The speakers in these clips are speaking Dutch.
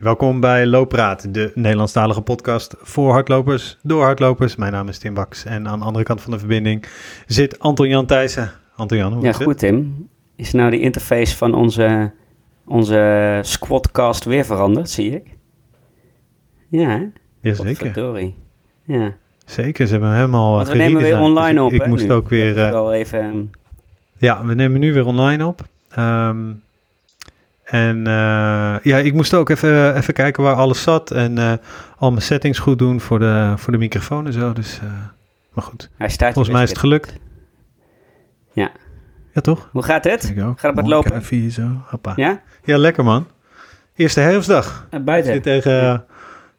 Welkom bij Looppraat, de Nederlandstalige podcast voor hardlopers, door hardlopers. Mijn naam is Tim Baks en aan de andere kant van de verbinding zit Anton Jan Thijssen. Anton Jan, hoe Ja, is het? goed Tim. Is nou de interface van onze, onze squadcast weer veranderd, zie ik? Ja? Jazeker. Ja. zeker. Ze hebben helemaal Want we nemen weer online Dus op, Ik, moest nu. ook weer... Eh, wel even... ehm, ja, we nemen nu weer online op. Ehm, en eh, ja, ik moest ook even, even kijken waar alles zat en eh, al mijn settings goed doen voor de, voor de microfoon en zo. Dus, eh, maar goed, hij staat volgens mij is het gelukt. Ja. Ja, toch? Hoe gaat het? Gaat het Mooi lopen? zo. Hoppa. Ja? Ja, lekker man. Eerste herfstdag. Ik buiten. zit tegen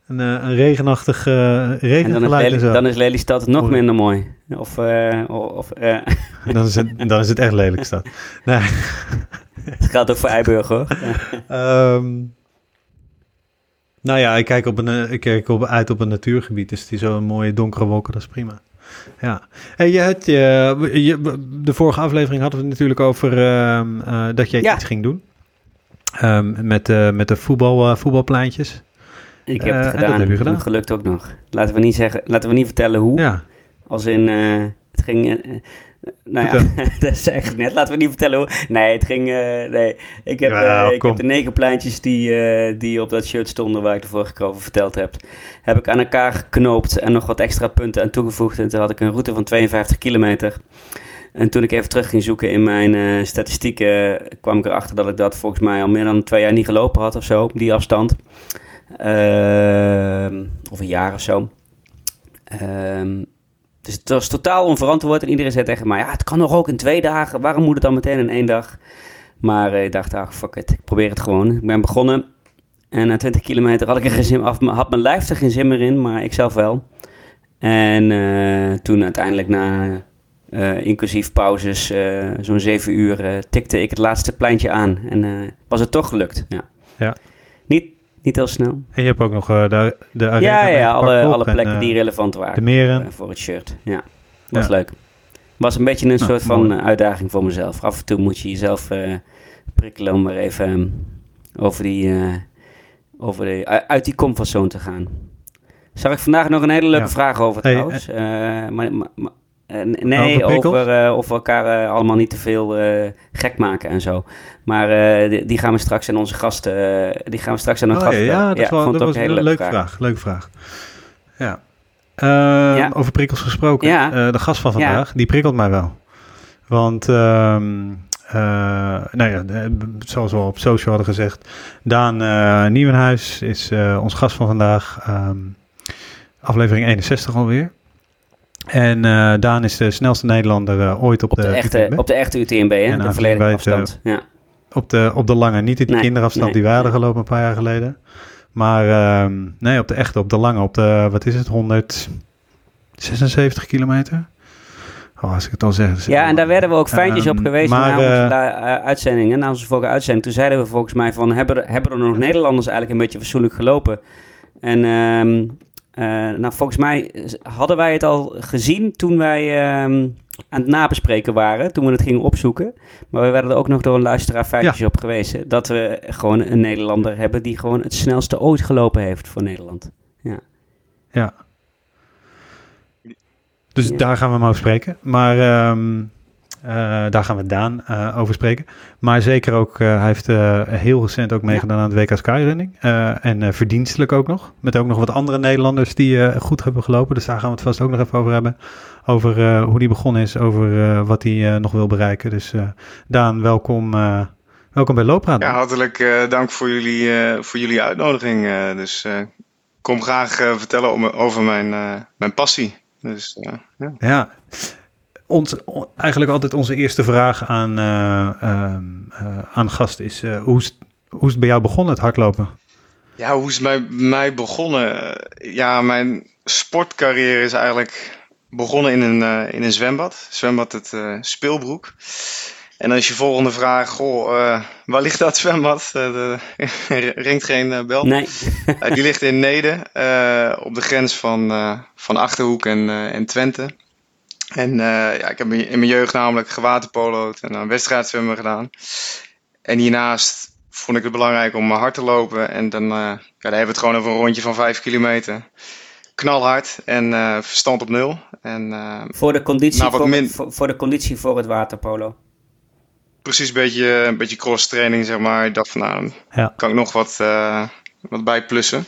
een, een regenachtig uh, En dan is, regengeluid en, dan is Lelystad nog Hoor. minder mooi. Of, of dan, is het, dan is het echt lelijk stad. Nee. Het geldt ook voor Eiburg hoor. Ehm, nou ja, ik kijk, op een, eh, ik kijk op, uit op een natuurgebied. Dus die zo'n mooie donkere wolken, dat is prima. Ja. Hey, je had, je, je, de vorige aflevering hadden we het natuurlijk over ehm, eh, dat jij Ja. iets ging doen. Ehm, met, eh, met de voetbal, eh, voetbalpleintjes. Ik heb Eh, het en dat gedaan. heb je gedaan. Gelukt ook nog. Laten we niet zeggen, laten we niet vertellen hoe. Ja, Als in, eh, het ging, eh, eh, nou ja, dat zei ik net, laten we niet vertellen hoe. Nee, het ging, eh, nee. Ik heb, Ja, eh, ik heb de negen pleintjes die, eh, die op dat shirt stonden waar ik de vorige keer over verteld heb, heb ik aan elkaar geknoopt en nog wat extra punten aan toegevoegd. En toen had ik een route van 52 kilometer. En toen ik even terug ging zoeken in mijn statistieken, kwam ik erachter dat ik dat volgens mij al meer dan twee jaar niet gelopen had of zo, op die afstand. Ehm, of een jaar of zo. Ehm, dus het was totaal onverantwoord. En iedereen zei tegen mij: ja, het kan nog ook in twee dagen. Waarom moet het dan meteen in één dag? Maar eh, ik dacht: ach, fuck it. Ik probeer het gewoon. Ik ben begonnen. En na 20 kilometer had ik er geen zin af, had mijn lijf er geen zin meer in, maar ik zelf wel. En eh, toen uiteindelijk na eh, inclusief pauzes, zo'n zeven uur, tikte ik het laatste pleintje aan. En was het toch gelukt. Ja. Ja. Niet, niet heel snel. en je hebt ook nog eh, de, de arena Ja, ja, meegepakt alle, alle en, plekken eh, die relevant waren. De meren. Eh, voor het shirt. Ja, was Ja. leuk. Was een beetje een Nou, soort van mooi. eh, uitdaging voor mezelf. Af en toe moet je jezelf eh, prikkelen om maar even ehm, over die, eh, over de, uit die comfortzone te gaan. Zag ik vandaag nog een hele leuke Ja. vraag over Hey, trouwens. Eh, maar, maar, maar- eh, nee, Over eh, of we elkaar eh, allemaal niet te veel gek maken en zo. Maar die, die gaan we straks aan onze gasten, die gaan we straks aan een Oh, gast ja, ja, dat, dat was een leuke leuke vraag. Leuke vraag. Ja. Eh, Ja. Over prikkels gesproken. De gast van vandaag, die prikkelt mij wel. Want, ehm, eh, nou ja, zoals we al op social hadden gezegd, Daan Nieuwenhuis is ons gast van vandaag. ehm, aflevering 61 alweer. En eh, Daan is de snelste Nederlander eh, ooit op, Op de, echte, UTMB. op de echte UTMB, hè? En de volledige afstand. ja. Op de, op de lange, niet in die Nee, kinderafstand nee, die wij hadden gelopen een paar jaar geleden. Maar ehm, nee, op de echte, op de lange, op de, wat is het, 176 kilometer? Oh, als ik het al zeg. Ja, en daar werden we ook fijntjes op Ehm, geweest maar, na onze eh, uitzendingen, na onze vorige uitzending. Toen zeiden we volgens mij van, hebben er, hebben er nog Nederlanders eigenlijk een beetje fatsoenlijk gelopen? En ehm, eh, nou, volgens mij hadden wij het al gezien toen wij ehm, aan het nabespreken waren, toen we het gingen opzoeken. Maar we werden er ook nog door een luisteraar feitjes op gewezen, dat we gewoon een Nederlander hebben die gewoon het snelste ooit gelopen heeft voor Nederland. Ja. Dus Ja. daar gaan we hem over spreken. Maar ehm, eh, daar gaan we Daan eh, over spreken. Maar zeker ook, eh, hij heeft eh, heel recent ook meegedaan aan het WK Skyrunning. Eh, en eh, verdienstelijk ook nog. Met ook nog wat andere Nederlanders die eh, goed hebben gelopen. Dus daar gaan we het vast ook nog even over hebben. Over eh, hoe die begonnen is, over eh, wat hij eh, nog wil bereiken. Dus eh, Daan, welkom, eh, welkom bij Loopraad. Ja, hartelijk eh, dank voor jullie, eh, voor jullie uitnodiging. eh, dus eh, ik kom graag eh, vertellen om, over mijn, eh, mijn passie. Dus ja. Ja, ons, eigenlijk altijd onze eerste vraag aan, eh ehm, eh, aan gast is: eh, hoe, is hoe is het bij jou begonnen, het hardlopen? ja, hoe is het mij, mij begonnen? Ja, mijn sportcarrière is eigenlijk begonnen in een, eh, in een zwembad. Zwembad het eh, Speelbroek. En dan is je volgende vraag, goh, eh, waar ligt dat zwembad? De- ringt geen bel. Nee, die ligt in Neden, eh, op de grens van, eh, van Achterhoek en, eh, en Twente. En eh, ja, ik heb in mijn jeugd namelijk gewaterpolo'd en een wedstrijdzwemmen gedaan. En hiernaast vond ik het belangrijk om hard te lopen. En dan, ja, dan hebben we het gewoon over een rondje van 5 kilometer. Knalhard en verstand op nul. En, voor, de conditie nou, voor, min... voor, voor, de conditie voor het waterpolo? Precies een beetje, een beetje cross training, zeg maar. Ik dacht van nou, ja. kan ik nog wat, wat bij plussen.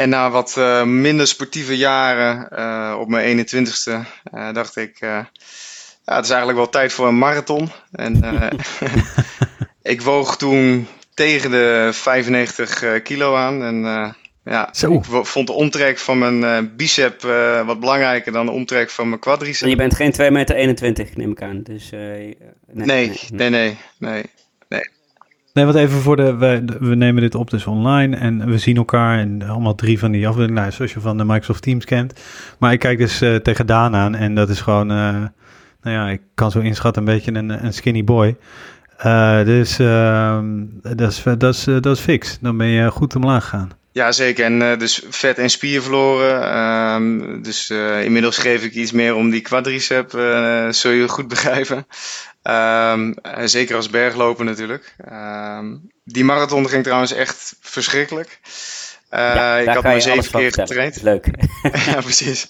En na wat uh, minder sportieve jaren uh, op mijn 21ste uh, dacht ik, ja, het is eigenlijk wel tijd voor een marathon. En ik woog toen tegen de 95 kilo aan. En ja, Zo. ik vond de omtrek van mijn bicep wat belangrijker dan de omtrek van mijn quadricep. En je bent geen 2 meter 21, neem ik aan. Dus, nee, nee, nee, nee, nee, nee. Wat even voor de. We, we nemen dit op dus online en we zien elkaar en allemaal drie van die afbeeldingen, nou, zoals je van de Microsoft Teams kent. Maar ik kijk dus uh, tegen Daan aan en dat is gewoon, uh, nou ja, ik kan zo inschatten een beetje een, een skinny boy. Uh, dus ehm, dat, is, dat, is, dat fix. Dan ben je goed omlaag gegaan. Ja, zeker. En dus vet en spier verloren. Um, dus inmiddels geef ik iets meer om die quadricep, zul je goed begrijpen. Um, zeker als bergloper natuurlijk. Um, die marathon ging trouwens echt verschrikkelijk. Uh, ja, ik had me zeven keer getraind. Leuk. ja, precies.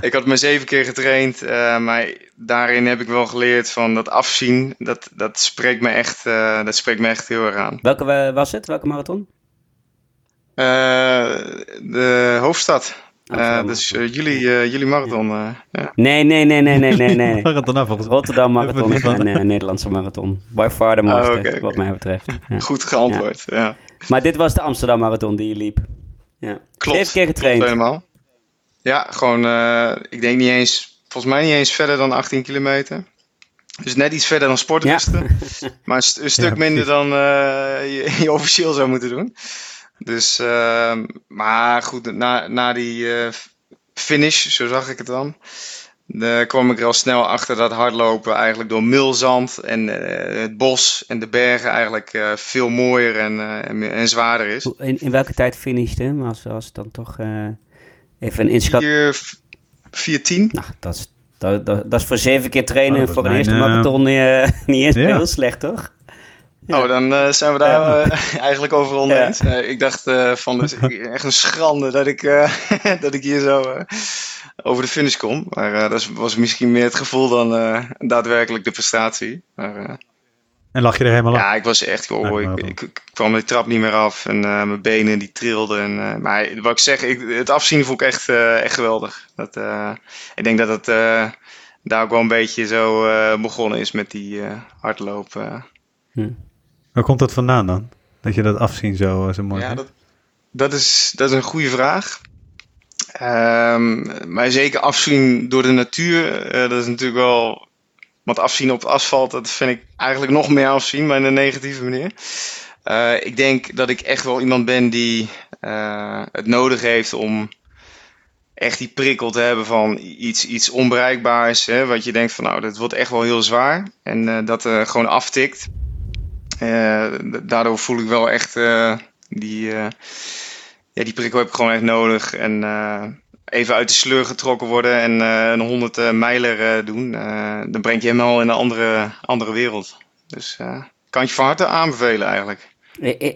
ik had me zeven keer getraind, uh, maar daarin heb ik wel geleerd van dat afzien. Dat, dat, spreekt, me echt, uh, dat spreekt me echt heel erg aan. Welke was het? Welke marathon? De hoofdstad. Uh, dus uh, jullie, uh, jullie marathon. Ja. Nee, nee, nee, nee, nee, nee. nee. Rotterdam Marathon is een Nederlandse marathon. By far de oh, mooiste, oh, okay, wat mij betreft. Ja. Goed geantwoord, ja. ja. Maar dit was de Amsterdam Marathon die je liep. Ja. Klopt. Zeven keer getraind. Klopt helemaal. Ja, gewoon, ik denk niet eens, volgens mij niet eens verder dan 18 kilometer. Dus net iets verder dan sportrusten. maar een, een stuk minder dan je, je officieel zou moeten doen. Dus, uh, maar goed, na, na die uh, finish, zo zag ik het dan, dan kwam ik er al snel achter dat hardlopen eigenlijk door milzand en uh, het bos en de bergen eigenlijk uh, veel mooier en, en, en, zwaarder is. In, in welke tijd finishte? Als, als dan toch even een inschat... 4-10. Nou, dat is, dat, dat, dat, is voor zeven keer trainen oh, voor een eerste marathon niet eens heel slecht, toch? Oh, dan uh, zijn we daar uh, eigenlijk over oneens. Ja. Uh, ik dacht van, dus, echt een schande dat ik, dat ik hier zo over de finish kom. Maar dat was misschien meer het gevoel dan daadwerkelijk de prestatie. Maar, en lag je er helemaal op? Ja, ik was echt, joh, ik, ik, ik, kwam de trap niet meer af en mijn benen die trilden. En, maar wat ik zeg, ik, het afzien vond ik echt, echt geweldig. Dat, ik denk dat het daar ook wel een beetje zo begonnen is met die hardlopen. Hm. Waar komt dat vandaan dan? Dat je dat afzien zo, zo mooi Ja, dat, dat, is, dat is een goede vraag. Um, maar zeker afzien door de natuur, uh, dat is natuurlijk wel... Want afzien op het asfalt, dat vind ik eigenlijk nog meer afzien, maar in een negatieve manier. Uh, ik denk dat ik echt wel iemand ben die uh, het nodig heeft om echt die prikkel te hebben van iets, iets onbereikbaars. Hè, wat je denkt van nou, dat wordt echt wel heel zwaar. En dat er gewoon aftikt. Eh, daardoor voel ik wel echt eh, die, eh, ja, die prikkel heb ik gewoon echt nodig. En even uit de sleur getrokken worden en een 100 mijler doen, dan breng je helemaal in een andere, andere wereld. Dus kan je van harte aanbevelen eigenlijk.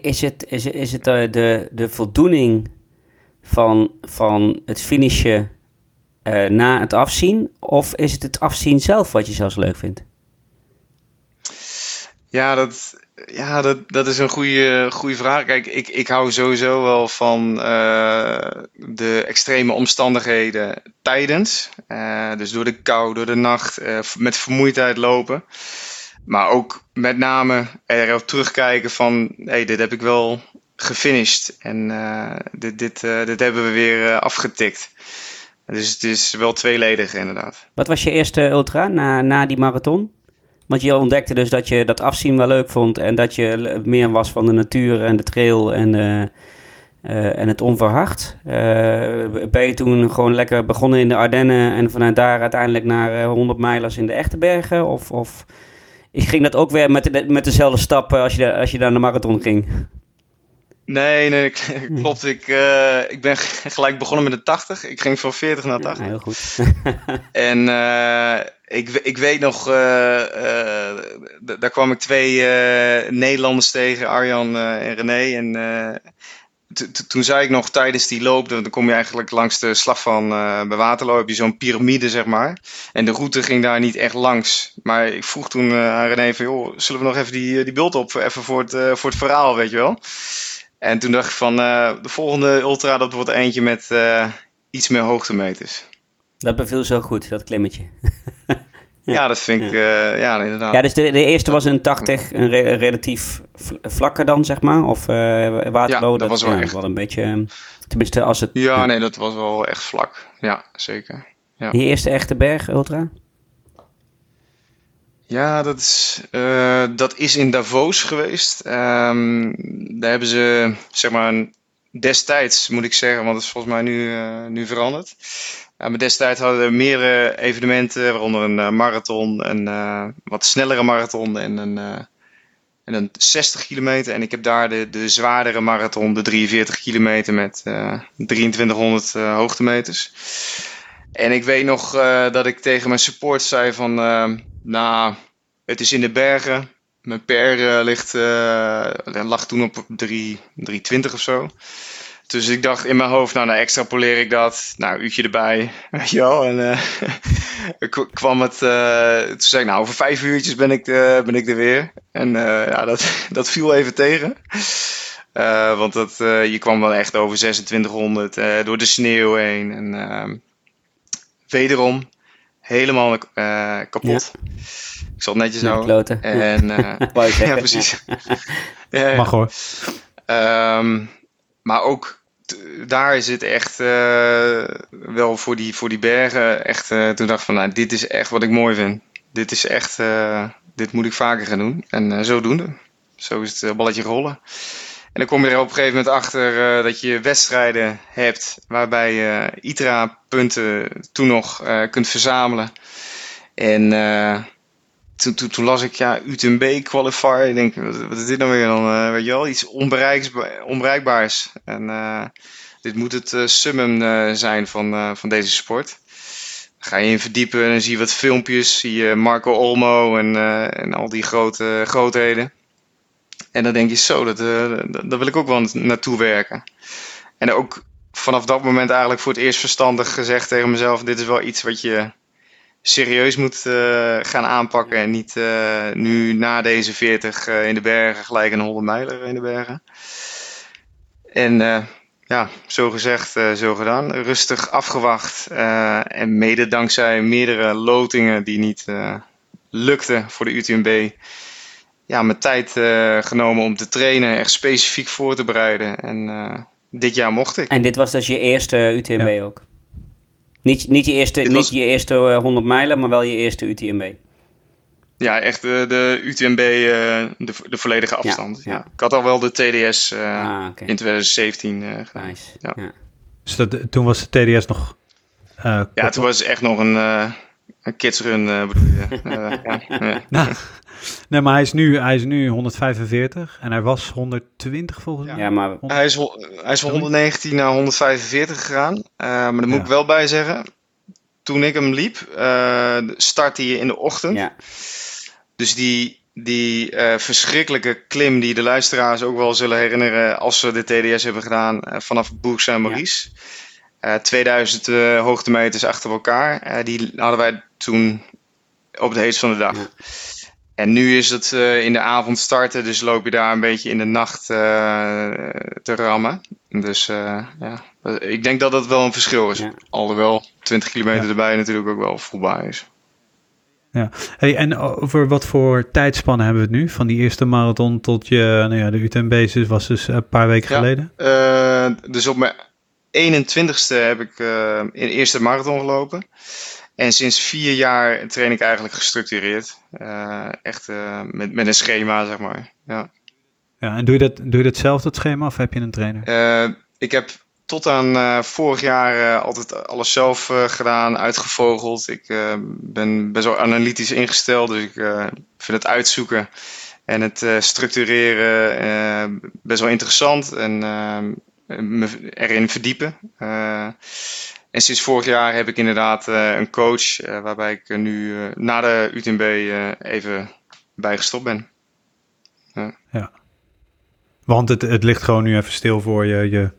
Is het, is, is het de, de voldoening van, van het finishen na het afzien? Of is het het afzien zelf wat je zelfs leuk vindt? Ja, dat, ja, dat, dat is een goede, goede vraag. Kijk, ik, ik hou sowieso wel van uh, de extreme omstandigheden tijdens. Uh, dus door de kou, door de nacht, uh, met vermoeidheid lopen. Maar ook met name erop terugkijken van, hey, dit heb ik wel gefinished. En dit, dit, dit hebben we weer afgetikt. Dus het is wel tweeledig inderdaad. Wat was je eerste ultra na, na die marathon? Want je ontdekte dus dat je dat afzien wel leuk vond en dat je meer was van de natuur en de trail en, uh, uh, en het onverhard. Uh, ben je toen gewoon lekker begonnen in de Ardennen en vanuit daar uiteindelijk naar 100 mijlers in de echte bergen? Of, of ging dat ook weer met, de, met dezelfde stappen als je, als je naar de marathon ging? Nee, nee, klopt. Ik, uh, ik ben gelijk begonnen met de 80. Ik ging van 40 naar 80. Ja, heel goed. en uh, ik, ik weet nog, uh, daar kwam ik twee Nederlanders tegen, Arjan en René. En toen zei ik nog tijdens die loop, dan kom je eigenlijk langs de slag van bij Waterloo, heb je zo'n piramide, zeg maar. En de route ging daar niet echt langs. Maar ik vroeg toen aan René van, joh, zullen we nog even die, die beeld op, even voor het, voor het verhaal, weet je wel? En toen dacht ik van uh, de volgende ultra, dat wordt eentje met uh, iets meer hoogtemeters. Dat beviel zo goed, dat klimmetje. ja. ja. dat vind ik, uh, ja inderdaad. Ja, dus de, de eerste was een 80, een re relatief vlakker dan, zeg maar? Of Waterloo? Ja, dat, dat was wel ja, echt... Wel een beetje, tenminste als het... Ja, nee, dat was wel echt vlak. Ja, zeker. Ja. Die eerste echte berg ultra? Ja, dat is, uh, dat is in Davos geweest. Um, daar hebben ze, zeg maar, destijds moet ik zeggen, want het is volgens mij nu, uh, nu veranderd. Uh, maar destijds hadden we meerdere evenementen, waaronder een marathon, een wat snellere marathon en een, en een 60 kilometer. En ik heb daar de, de zwaardere marathon, de 43 kilometer met 2300 hoogtemeters. En ik weet nog dat ik tegen mijn support zei van nou, het is in de bergen. Mijn per uh, ligt, uh, lag toen op 3, 320 of zo. Dus ik dacht in mijn hoofd, nou, dan extrapoleer ik dat. Nou, uurtje erbij, wel. En uh, kwam het, toen zei ik, nou, over vijf uurtjes ben ik, ben ik er weer. En ja, dat, dat viel even tegen. want dat, je kwam wel echt over 2600 door de sneeuw heen. En wederom, helemaal uh, kapot. Ja. Ik zal het netjes houden. En, uh, ja, precies. ja, Mag hoor. Um, maar ook daar is het echt uh, wel voor die, voor die bergen echt. toen dacht ik van, nou, dit is echt wat ik mooi vind. Dit is echt, dit moet ik vaker gaan doen. En zodoende. Zo is het balletje rollen. En dan kom je er op een gegeven moment achter uh, dat je wedstrijden hebt waarbij je ITRA-punten toen nog uh, kunt verzamelen. En uh, toen, las ik ja, UTMB qualifier. Ik denk, wat, is dit nou weer dan? weet je wel, iets onbereikbaars. En dit moet het summum zijn van, van deze sport. Ga je in verdiepen en zie je wat filmpjes. Zie je Marco Olmo en, en al die grote grootheden. En dan denk je zo, dat, uh, daar wil ik ook wel naartoe werken. En ook vanaf dat moment eigenlijk voor het eerst verstandig gezegd tegen mezelf: dit is wel iets wat je serieus moet uh, gaan aanpakken. En niet uh, nu na deze 40 in de bergen gelijk een 100 mijler in de bergen. En ja, zo gezegd, zo gedaan. Rustig afgewacht. en mede dankzij meerdere lotingen die niet lukten voor de UTMB ja, mijn tijd uh, genomen om te trainen, echt specifiek voor te bereiden. En uh, dit jaar mocht ik. En dit was dus je eerste UTMB ja. ook? Niet, niet, je eerste, niet was... je eerste 100 mijlen, maar wel je eerste UTMB? Ja, echt de, de UTMB, uh, de, de volledige afstand. Ja, ja. Ik had al wel de TDS ah, okay. in 2017 gedaan. Nice. Ja. Dus dat, toen was de TDS nog... ja, toen was echt nog een, een kidsrun, bedoel je. ja. Nee, maar hij is, nu, hij is nu 145 en hij was 120 volgens mij. Ja, maar... Hij is, hij is van 119 naar 145 gegaan. Uh, maar daar moet ja. ik wel bij zeggen. Toen ik hem liep, uh, startte hij in de ochtend. Ja. Dus die, die uh, verschrikkelijke klim die de luisteraars ook wel zullen herinneren als ze de TDS hebben gedaan vanaf Bourg Saint-Maurice. Ja. 2000 hoogtemeters achter elkaar. die hadden wij toen op het heetst van de dag. Ja. En nu is het uh, in de avond starten, dus loop je daar een beetje in de nacht uh, te rammen. Dus uh, ja, ik denk dat dat wel een verschil is. Ja. Alhoewel 20 kilometer ja. erbij natuurlijk ook wel voelbaar is. Ja, hey, en over wat voor tijdspannen hebben we het nu? Van die eerste marathon tot je, nou ja, de UTMB was dus een paar weken ja, geleden? dus op mijn 21ste heb ik in de eerste marathon gelopen. En sinds vier jaar train ik eigenlijk gestructureerd. Uh, echt uh, met, met een schema, zeg maar. Ja. Ja, en doe je, dat, doe je dat zelf, dat schema, of heb je een trainer? Uh, ik heb tot aan vorig jaar altijd alles zelf gedaan, uitgevogeld. Ik ben best wel analytisch ingesteld, dus ik vind het uitzoeken en het structureren best wel interessant en me erin verdiepen. En sinds vorig jaar heb ik inderdaad een coach waarbij ik nu na de UTMB even bij gestopt ben. Ja. ja. Want het, het ligt gewoon nu even stil voor je. Je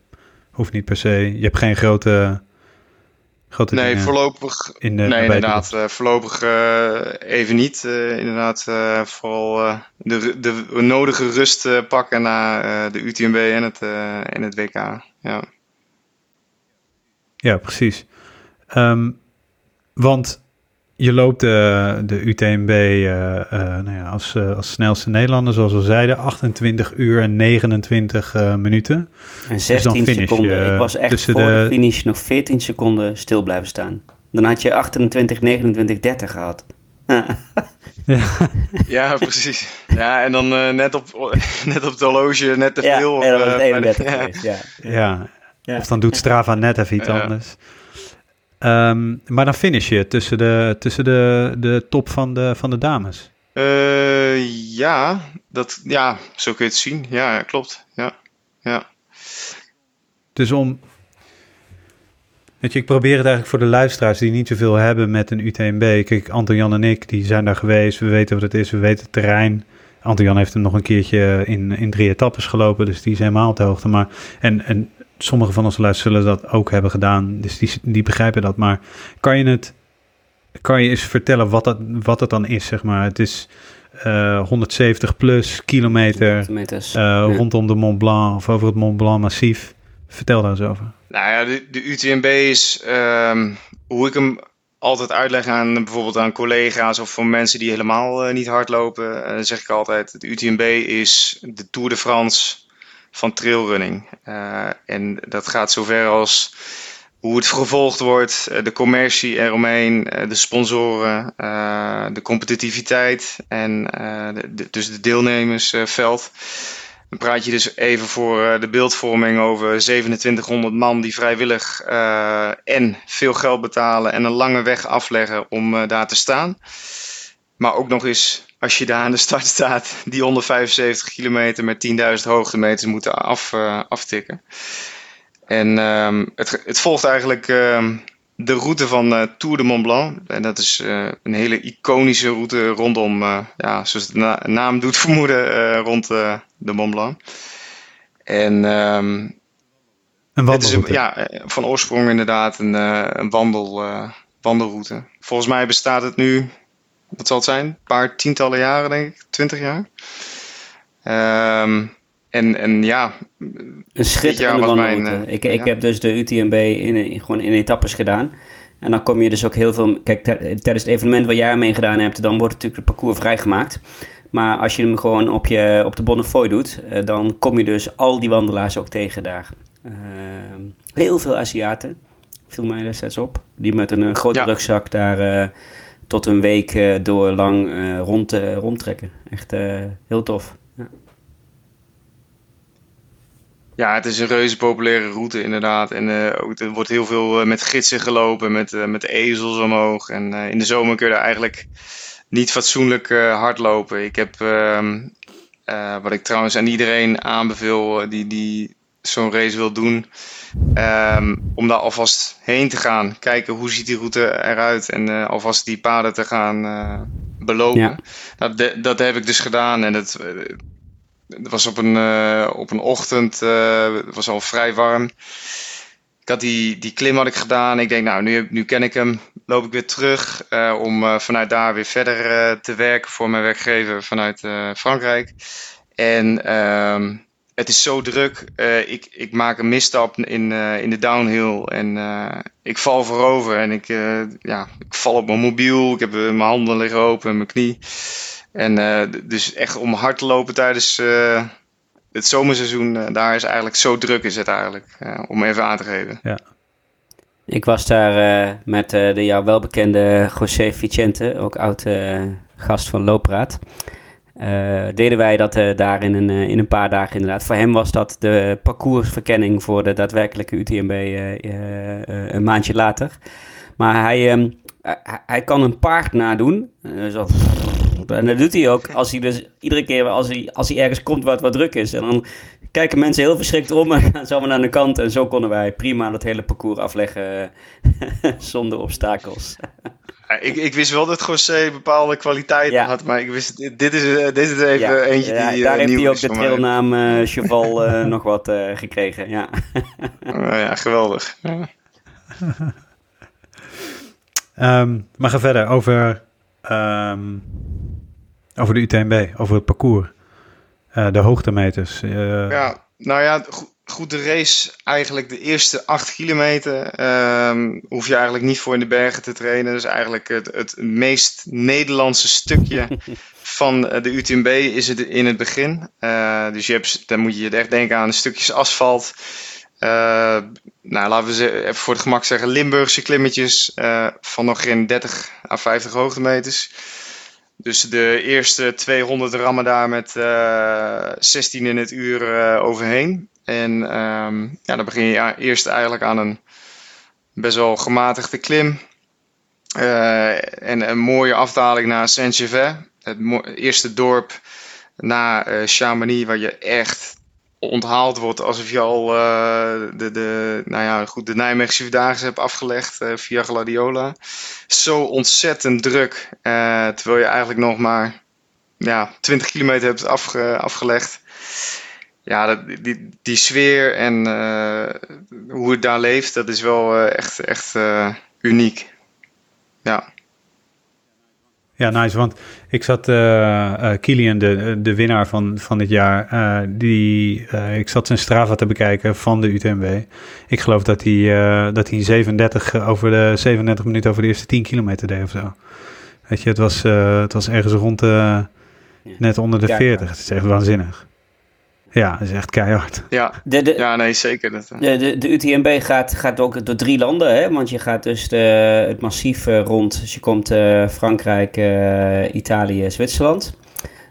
hoeft niet per se. Je hebt geen grote. grote nee, voorlopig. In de, nee, inderdaad. Uh, voorlopig uh, even niet. Uh, inderdaad, vooral de, de nodige rust pakken na de UTMB en het, en het WK. Ja, ja precies. Um, want je loopt de, de UTMB uh, uh, nou ja, als, uh, als snelste Nederlander, zoals we zeiden, 28 uur en 29 minuten. En 16 dus seconden. Ik was echt voor de... de finish nog 14 seconden stil blijven staan. Dan had je 28, 29, 30 gehad. ja. ja, precies. Ja, en dan net, op, net op het horloge net te veel. Ja, dat was 31 ja. ja. Ja. Ja. Of dan doet Strava net even iets anders. Um, maar dan finish je tussen de, tussen de, de top van de, van de dames. Uh, ja, dat, ja, zo kun je het zien. Ja, ja klopt. Ja, ja. Dus om... Weet je, ik probeer het eigenlijk voor de luisteraars die niet zoveel hebben met een UTMB. Kijk, Anton Jan en ik, die zijn daar geweest. We weten wat het is, we weten het terrein. Anton Jan heeft hem nog een keertje in, in drie etappes gelopen, dus die is helemaal op de hoogte. Maar, en, en sommige van onze luisteraars zullen dat ook hebben gedaan, dus die, die begrijpen dat. Maar kan je het, kan je eens vertellen wat dat, wat dat dan is, zeg maar? Het is uh, eh, 170 plus kilometer uh, rondom de Mont Blanc of over het Mont Blanc massief. Vertel daar eens over. Nou ja, de, de UTMB is um, hoe ik hem altijd uitleg aan bijvoorbeeld aan collega's of voor mensen die helemaal uh, niet hardlopen. zeg ik altijd: de UTMB is de Tour de France van trailrunning. Uh, en dat gaat zover als hoe het gevolgd wordt, eh, de commercie eromheen, eh, de sponsoren, de competitiviteit en de, dus de deelnemersveld. Dan praat je dus even voor de beeldvorming over 2700 man die vrijwillig en veel geld betalen en een lange weg afleggen om daar te staan. Maar ook nog eens als je daar aan de start staat, die 175 kilometer met 10.000 hoogtemeters moeten af, uh, aftikken. En um, het, het, volgt eigenlijk um, de route van uh, Tour de Mont Blanc. En dat is uh, een hele iconische route rondom, ja, zoals de na naam doet vermoeden, rond de Mont Blanc. En um, een het is een, ja, van oorsprong inderdaad een, een wandel, wandelroute. Volgens mij bestaat het nu wat zal het zijn? Een paar tientallen jaren, denk ik. Twintig jaar. Um, en, en ja... Een schitterende wandelroute. Mijn, uh, ik, ik heb dus de UTMB in, gewoon in etappes gedaan. En dan kom je dus ook heel veel... Kijk, tijdens het evenement waar jij mee gedaan hebt... dan wordt natuurlijk het parcours vrijgemaakt. Maar als je hem gewoon op, je, op de Bonnefoy doet... Uh, dan kom je dus al die wandelaars ook tegen daar. Uh, heel veel Aziaten. Viel mij destijds op. Die met een, grote ja. rugzak daar tot een week uh, door lang uh, rond, uh, rondtrekken. Echt heel tof. Ja. ja. het is een reuze populaire route inderdaad. En er wordt heel veel met gidsen gelopen, met, met ezels omhoog. En in de zomer kun je daar eigenlijk niet fatsoenlijk hardlopen. Ik heb, ehm, wat ik trouwens aan iedereen aanbeveel die, die zo'n race wil doen Um, om daar alvast heen te gaan, kijken hoe ziet die route eruit en uh, alvast die paden te gaan uh, belopen. Ja. Nou, de, dat heb ik dus gedaan en het, het was op een, uh, op een ochtend, het was al vrij warm. Ik had die, die klim had ik gedaan. Ik denk, nou, nu, nu ken ik hem. Loop ik weer terug om vanuit daar weer verder te werken voor mijn werkgever vanuit Frankrijk. En um, het is zo druk. Uh, ik, ik maak een misstap in, uh, in de downhill en uh, ik val voorover en ik, ja, ik val op mijn mobiel. Ik heb mijn handen liggen open en mijn knie. En dus echt om hard te lopen tijdens het zomerseizoen, daar is eigenlijk zo druk is het eigenlijk, om even aan te geven. Ja. Ik was daar met de jou welbekende José Vicente, ook oud gast van Loopraad. Uh, deden wij dat uh, daar in een, uh, in een paar dagen inderdaad. Voor hem was dat de parcoursverkenning voor de daadwerkelijke UTMB een maandje later. Maar hij, um, hij kan een paard nadoen. zo, En dat doet hij ook als hij dus iedere keer als hij, als hij ergens komt waar het wat druk is. En dan kijken mensen heel verschrikt om en gaan ze allemaal naar de kant. En zo konden wij prima dat hele parcours afleggen zonder obstakels. Ik, ik wist wel dat José bepaalde kwaliteiten Ja. had, maar ik wist, dit is, eh, dit is even eentje ja, die daar eh, heeft nieuw hij ook de trailnaam eh Cheval eh, nog wat eh, gekregen. Ja. Oh ja, geweldig. Ja. Ehm, maar ga verder over, ehm, over de UTMB, over het parcours. Eh, de hoogtemeters. eh, Ja, nou ja, go- goed, de race eigenlijk de eerste acht kilometer ehm, hoef je eigenlijk niet voor in de bergen te trainen. Dus eigenlijk het, het meest Nederlandse stukje van eh, de UTMB is het in het begin. Eh, dus je hebt, dan moet je echt denken aan stukjes asfalt. Eh, nou, laten we ze even voor het gemak zeggen Limburgse klimmetjes van nog geen 30 à 50 hoogtemeters. Dus de eerste 200 rammen daar met eh 16 in het uur overheen. En ehm, ja, dan begin je eerst eigenlijk aan een best wel gematigde klim. Eh, en een mooie afdaling naar Saint-Gervais. Het eerste dorp na eh Chamonix, waar je echt onthaald wordt alsof je al eh, de, de, nou ja, goed, de Nijmeegse Vierdaagse hebt afgelegd via Gladiola. Zo ontzettend druk, terwijl je eigenlijk nog maar ja, 20 kilometer hebt afge- afgelegd. Ja, dat, die, die sfeer en eh, hoe het daar leeft, dat is wel eh, echt, echt eh, uniek. Ja. Ja, nice. Want ik zat, eh eh Kilian, de, de winnaar van, van dit jaar, eh, die, eh, ik zat zijn Strava te bekijken van de UTMB. Ik geloof dat hij, eh, dat hij 37 over de 37 minuten over de eerste 10 kilometer deed of zo. Weet je, het was, eh, het was ergens rond eh, net onder de Keihard. 40. Het is echt waanzinnig. Ja, het is echt keihard. Ja, De, de, ja nee, zeker. Dat, eh. De, de, de UTMB gaat, gaat ook door drie landen, hè? want je gaat dus de, het massief eh, rond. Dus je komt eh, Frankrijk, Italië, Zwitserland.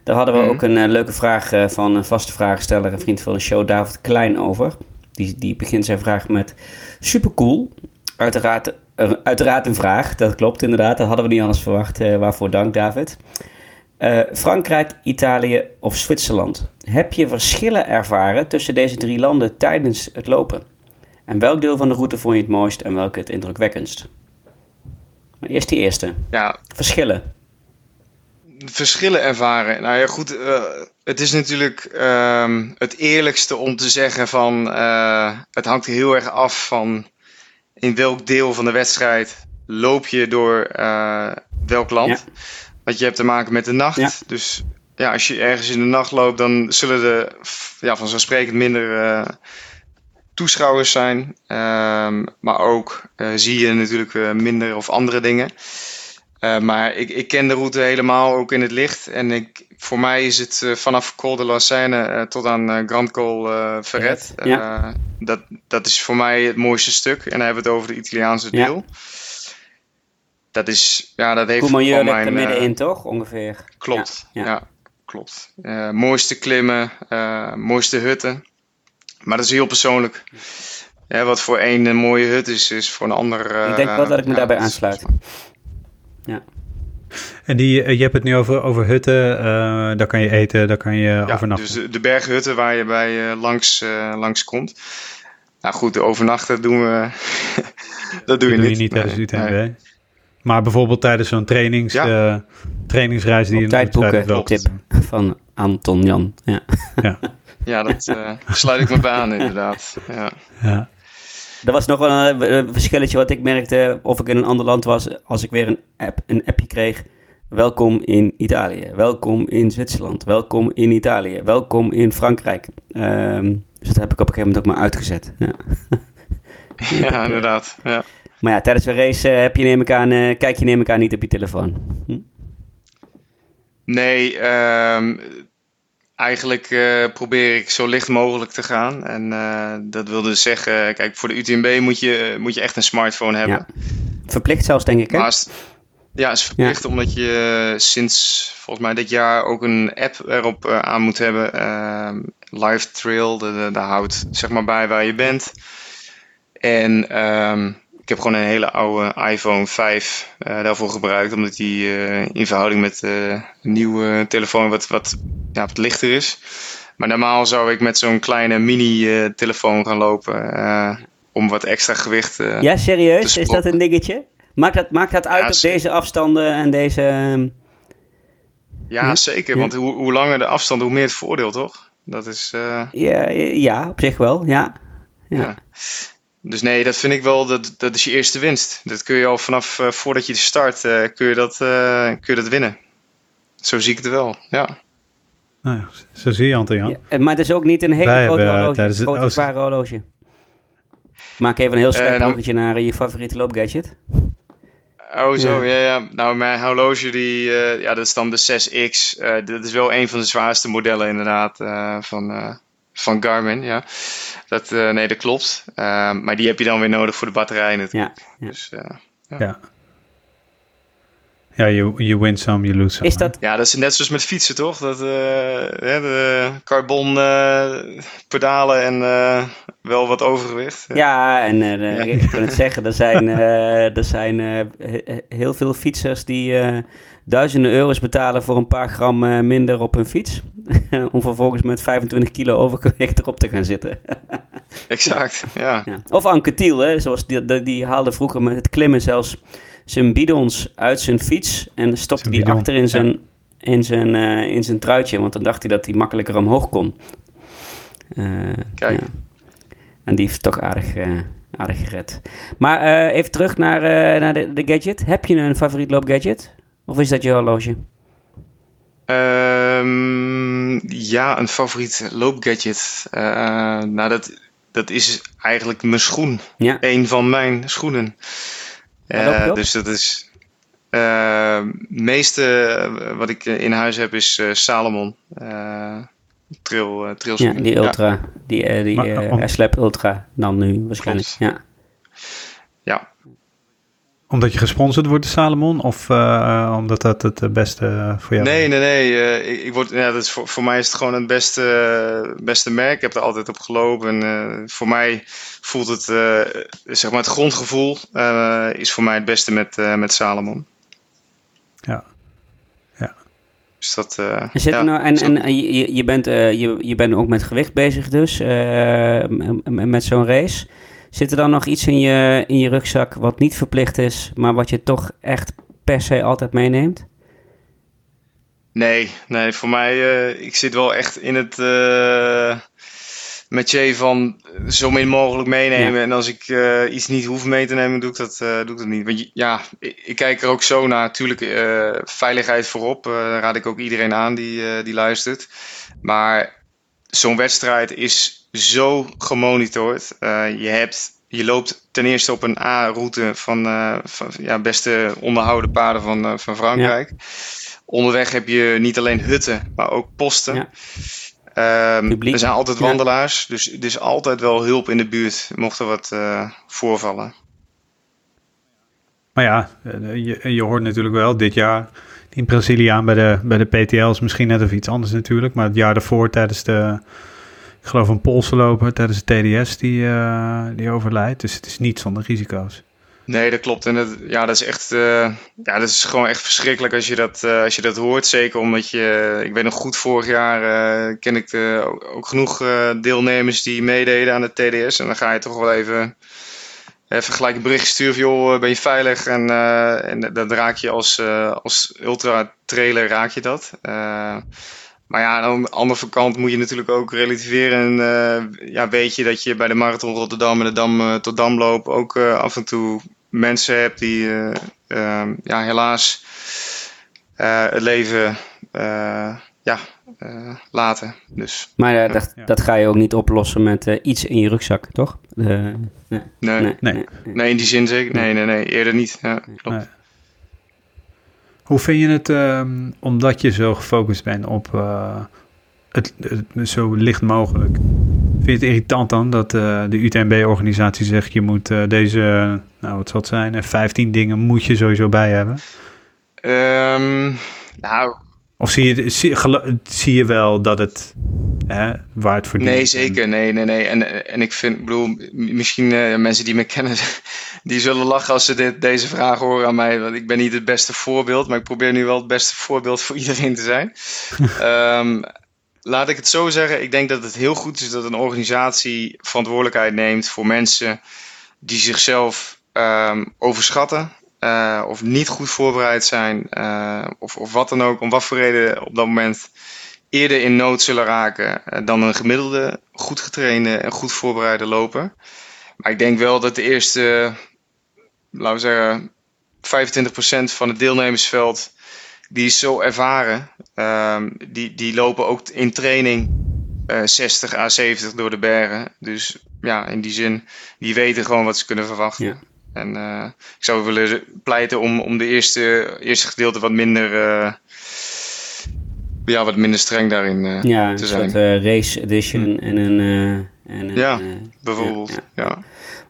Daar hadden we Mhm. ook een leuke vraag eh, van een vaste vraagsteller, een vriend van de show, David Klein, over. Die, die begint zijn vraag met: Supercool. Uiteraard, uiteraard een vraag, dat klopt inderdaad. Dat hadden we niet anders verwacht. eh, waarvoor dank, David. Eh, Frankrijk, Italië of Zwitserland. Heb je verschillen ervaren tussen deze drie landen tijdens het lopen? En welk deel van de route vond je het mooist en welke het indrukwekkendst? Maar eerst die eerste. ja, Verschillen. verschillen ervaren. Nou ja, goed. eh, het is natuurlijk ehm, het eerlijkste om te zeggen van eh, het hangt heel erg af van in welk deel van de wedstrijd loop je door welk land. Want je hebt te maken met de nacht. Ja. Dus ja, als je ergens in de nacht loopt, dan zullen er ja, vanzelfsprekend minder eh, toeschouwers zijn. Ehm, maar ook eh, zie je natuurlijk eh, minder of andere dingen. Maar ik, ik ken de route helemaal ook in het licht. En ik, voor mij is het vanaf Col de la Seine tot aan Grand Col Ferret. Ja. Dat, dat is voor mij het mooiste stuk. En dan hebben we het over het Italiaanse Ja. Dat is, ja, dat heeft Courmayeur al ligt mijn... er eh, middenin, toch? Ongeveer. Klopt, Ja, ja, ja. klopt. Eh, mooiste klimmen, eh, mooiste hutten. Maar dat is heel persoonlijk. Ja, wat voor een een mooie hut is, is voor een ander... eh, ik denk wel dat ik me ja, daarbij aansluit. En die, eh, je hebt het nu over, over hutten. eh, daar kan je eten, daar kan je Ja, overnachten. dus de, de berghutten waar je bij eh, langs, eh, langs komt. Nou goed, de overnachten doen we... dat doe je doe niet. je niet tijdens Nee, de UTMB. nee. Maar bijvoorbeeld tijdens zo'n trainings, Ja. eh, trainingsreis die Op je tijd boeken, wel- tip van Anton Jan. Ja. Ja, dat eh, sluit ik me bij aan inderdaad. Ja. Ja. Er was nog wel een, eh, verschilletje wat ik merkte of ik in een ander land was als ik weer een, app, een appje kreeg. Welkom in Italië, welkom in Zwitserland, welkom in Italië, welkom in Frankrijk. Ehm, dus dat heb ik op een gegeven moment ook maar uitgezet. Ja. ja, inderdaad. Ja. Maar ja, tijdens een race eh, heb je neem ik aan, eh, kijk je neem ik aan niet op je telefoon. Hm? Nee, ehm, eigenlijk eh, probeer ik zo licht mogelijk te gaan. En dat wil dus zeggen, kijk, voor de UTMB moet je, moet je echt een smartphone hebben. Ja. Verplicht zelfs, denk ik. Hè? Als- ja, is verplicht omdat je sinds volgens mij dit jaar ook een app erop aan moet hebben. Ehm Live Trail, daar houdt zeg maar bij waar je bent. En kijk, heb gewoon een hele oude iPhone 5 daarvoor gebruikt, omdat die in verhouding met een nieuwe telefoon wat, wat, ja, wat lichter is. Maar normaal zou ik met zo'n kleine mini-telefoon gaan lopen om wat extra gewicht Ja, serieus? Is dat een dingetje? Maakt dat, maakt dat uit op deze afstanden en deze... Ehm, ja, zeker. Want hoe, hoe langer de afstand, hoe meer het voordeel, toch? Dat is... Uh... Ja, ja, op zich wel, ja. ja. Dus nee, dat vind ik wel, dat, dat is je eerste winst. Dat kun je al vanaf uh, voordat je start, uh, kun, je dat, kun je dat winnen. Zo zie ik het wel, ja. Nou ja, zo zie je Anton ja, Maar het is ook niet een hele grote horloge, het grote zware horloge. Maak even een heel snel uh, naar je favoriete loopgadget. Oh, zo, ja. ja, Nou, mijn horloge, die, uh, ja, dat is dan de 6X. Uh, eh, dat is wel een van de zwaarste modellen, inderdaad, uh, van, van Garmin, ja. Dat, nee, dat klopt. maar die heb je dan weer nodig voor de batterij natuurlijk. Ja, ja. Dus, ja. ja. Ja, you, you win some, you lose some. Is dat... Ja, dat is net zoals met fietsen, toch? Dat, uh, de carbon uh, pedalen en uh, wel wat overgewicht. Ja, en ja. ik kan het zeggen, er zijn, er zijn heel veel fietsers die duizenden euro's betalen voor een paar gram minder op hun fiets. om vervolgens met 25 kilo overgewicht erop te gaan zitten. exact, ja. ja. Of Anke Thiel, hè, zoals die, die, die haalde vroeger met het klimmen zelfs zijn bidons uit zijn fiets en stopte die achter in zijn, in, zijn, uh, in zijn truitje. Want dan dacht hij dat hij makkelijker omhoog kon. Uh, Kijk. Ja. En die heeft toch aardig, uh, aardig gered. Maar even terug naar, naar de, de, gadget. Heb je een favoriet loopgadget? Of is dat je horloge? Um, ja, een favoriet loopgadget. nou, dat, dat is eigenlijk mijn schoen. Ja. Een van mijn schoenen. Uh, dus dat is. Uh, het meeste eh, wat ik in huis heb is uh, Salomon. trail, trail ja, die Ultra. Ja. Die, die uh, Ultra dan nu waarschijnlijk. Ja. Omdat je gesponsord wordt door Salomon of omdat dat het beste voor jou is? Nee, nee, nee. ik, ik, word, ja, dat is voor, voor mij is het gewoon het beste, beste merk. Ik heb er altijd op gelopen. En voor mij voelt het, uh, zeg maar het grondgevoel uh, is voor mij het beste met, uh, met Salomon. Ja. Ja. Dus dat, Zit ja, nou, en en je, je, bent, je, je bent ook met gewicht bezig dus, met zo'n race. Zit er dan nog iets in je, in je rugzak wat niet verplicht is, maar wat je toch echt per se altijd meeneemt? Nee, nee, voor mij, ik zit wel echt in het met je van zo min mogelijk meenemen. En als ik uh, iets niet hoef mee te nemen, doe ik dat, uh, doe ik dat niet. Want ja, ik, ik, kijk er ook zo naar. Natuurlijk, uh, veiligheid voorop. daar raad ik ook iedereen aan die, die luistert. Maar zo'n wedstrijd is zo gemonitord. je, hebt, je loopt ten eerste op een A-route van, van ja, beste onderhouden paden van, van Frankrijk. Onderweg heb je niet alleen hutten, maar ook posten. Ja. Um, er zijn altijd wandelaars, dus er is altijd wel hulp in de buurt, mocht er wat uh, voorvallen. Maar ja, eh, je, je hoort natuurlijk wel dit jaar in Braziliaan bij de, bij de PTL's misschien net of iets anders natuurlijk. Maar het jaar daarvoor tijdens de, ik geloof een Poolse loper, tijdens de TDS die, uh, die overlijdt. Dus het is niet zonder risico's. Nee, dat klopt. En dat, ja, dat is echt, uh, ja, dat is gewoon echt verschrikkelijk als je dat, uh, als je dat hoort. Zeker omdat je, ik weet nog goed, vorig jaar ken ik de, ook, ook, genoeg deelnemers die meededen aan de TDS. En dan ga je toch wel even, even gelijk een bericht sturen van, joh, ben je veilig? En, en dan raak je als, als ultra-trailer raak je dat. Maar ja, aan de andere kant moet je natuurlijk ook relativeren. En ja, weet je dat je bij de Marathon Rotterdam en de Dam tot Damloop ook af en toe mensen hebt die uh, uh, ja, helaas uh, het leven ja, laten. Dus, maar dat, ja. dat ga je ook niet oplossen met iets in je rugzak, toch? nee. Nee. Nee. nee. nee. in die zin zeker. Nee, nee, nee, eerder niet. Ja, klopt. Hoe vind je het, um, omdat je zo gefocust bent op het, het, zo licht mogelijk? Vind je het irritant dan dat uh, de UTMB-organisatie zegt... je moet uh, deze, nou wat zal het zijn, 15 dingen moet je sowieso bij hebben? Um, nou... Of zie je, zie, zie, je wel dat het hè, waar het verdient. Nee, zeker. Nee, nee, nee. En, en ik vind, bedoel, misschien eh, mensen die me kennen, die zullen lachen als ze dit, deze vraag horen aan mij. Want ik ben niet het beste voorbeeld, maar ik probeer nu wel het beste voorbeeld voor iedereen te zijn. Ehm, laat ik het zo zeggen. Ik denk dat het heel goed is dat een organisatie verantwoordelijkheid neemt voor mensen die zichzelf ehm, overschatten. eh, of niet goed voorbereid zijn, eh, of, of wat dan ook, om wat voor reden op dat moment eerder in nood zullen raken eh, dan een gemiddelde, goed getrainde en goed voorbereide loper. Maar ik denk wel dat de eerste, laten we zeggen, 25% van het deelnemersveld, die is zo ervaren. Ehm, die, die lopen ook in training eh 60 à 70 door de bergen. Dus ja, in die zin, die weten gewoon wat ze kunnen verwachten. Ja. En eh, ik zou willen pleiten om, om de eerste, eerste gedeelte wat minder, eh, ja, wat minder streng daarin eh, Ja, een te zijn. eh, race edition en een... eh, en een Ja, eh, Bijvoorbeeld, ja, ja.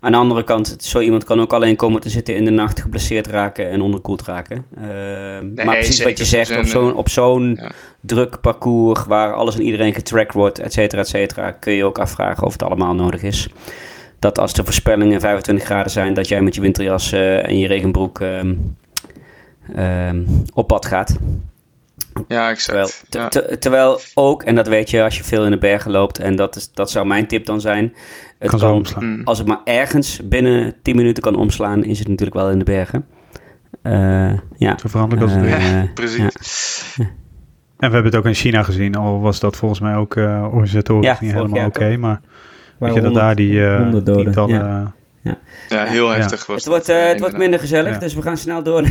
Aan de andere kant, zo iemand kan ook alleen komen te zitten in de nacht, geblesseerd raken en onderkoeld raken. Eh, maar precies wat je zegt, op zo'n, op zo'n ja. druk parcours waar alles en iedereen getrackt wordt, et cetera, et cetera, kun je ook afvragen of het allemaal nodig is. Dat als de voorspellingen 25 graden zijn, dat jij met je winterjas eh, en je regenbroek ehm, ehm, op pad gaat. Ja, Terwijl, exact. te- Ja. te- terwijl ook, en dat weet je als je veel in de bergen loopt, en dat, is, dat zou mijn tip dan zijn. Het kan zo omslaan. Mm. Als het maar ergens binnen 10 minuten kan omslaan, is het natuurlijk wel in de bergen. Eh, ja. Zo veranderlijk als het Eh. Ja, ja. precies. En we hebben het ook in China gezien, al was dat volgens mij ook eh organisatorisch Ja, niet helemaal oké. maar weet je dat daar die eh honderd doden. tientallen... Ja, heel heftig was Het wordt, het wordt minder gezellig, Ja. dus we gaan snel door.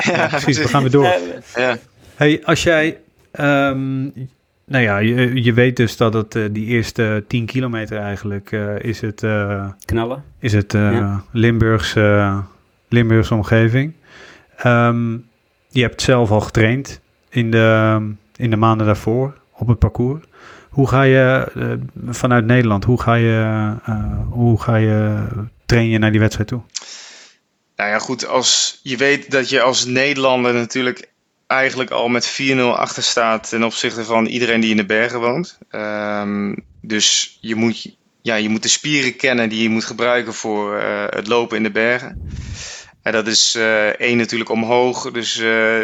Ja, Precies, we gaan weer door. Hey, als jij... ehm, nou ja, je, je weet dus dat het eh, die eerste 10 kilometer eigenlijk eh, is het, eh, knallen. is het eh, Ja. Limburgse, Limburgse omgeving. Ehm, je hebt zelf al getraind in de, in de maanden daarvoor op het parcours. Hoe ga je vanuit Nederland, hoe ga je, eh, hoe ga je train je naar die wedstrijd toe? nou ja, goed. Als je weet dat je als Nederlander natuurlijk eigenlijk al met 4-0 achter staat ten opzichte van iedereen die in de bergen woont. Ehm, dus je moet, ja, je moet de spieren kennen die je moet gebruiken voor eh, het lopen in de bergen. En dat is eh, één natuurlijk omhoog, dus eh,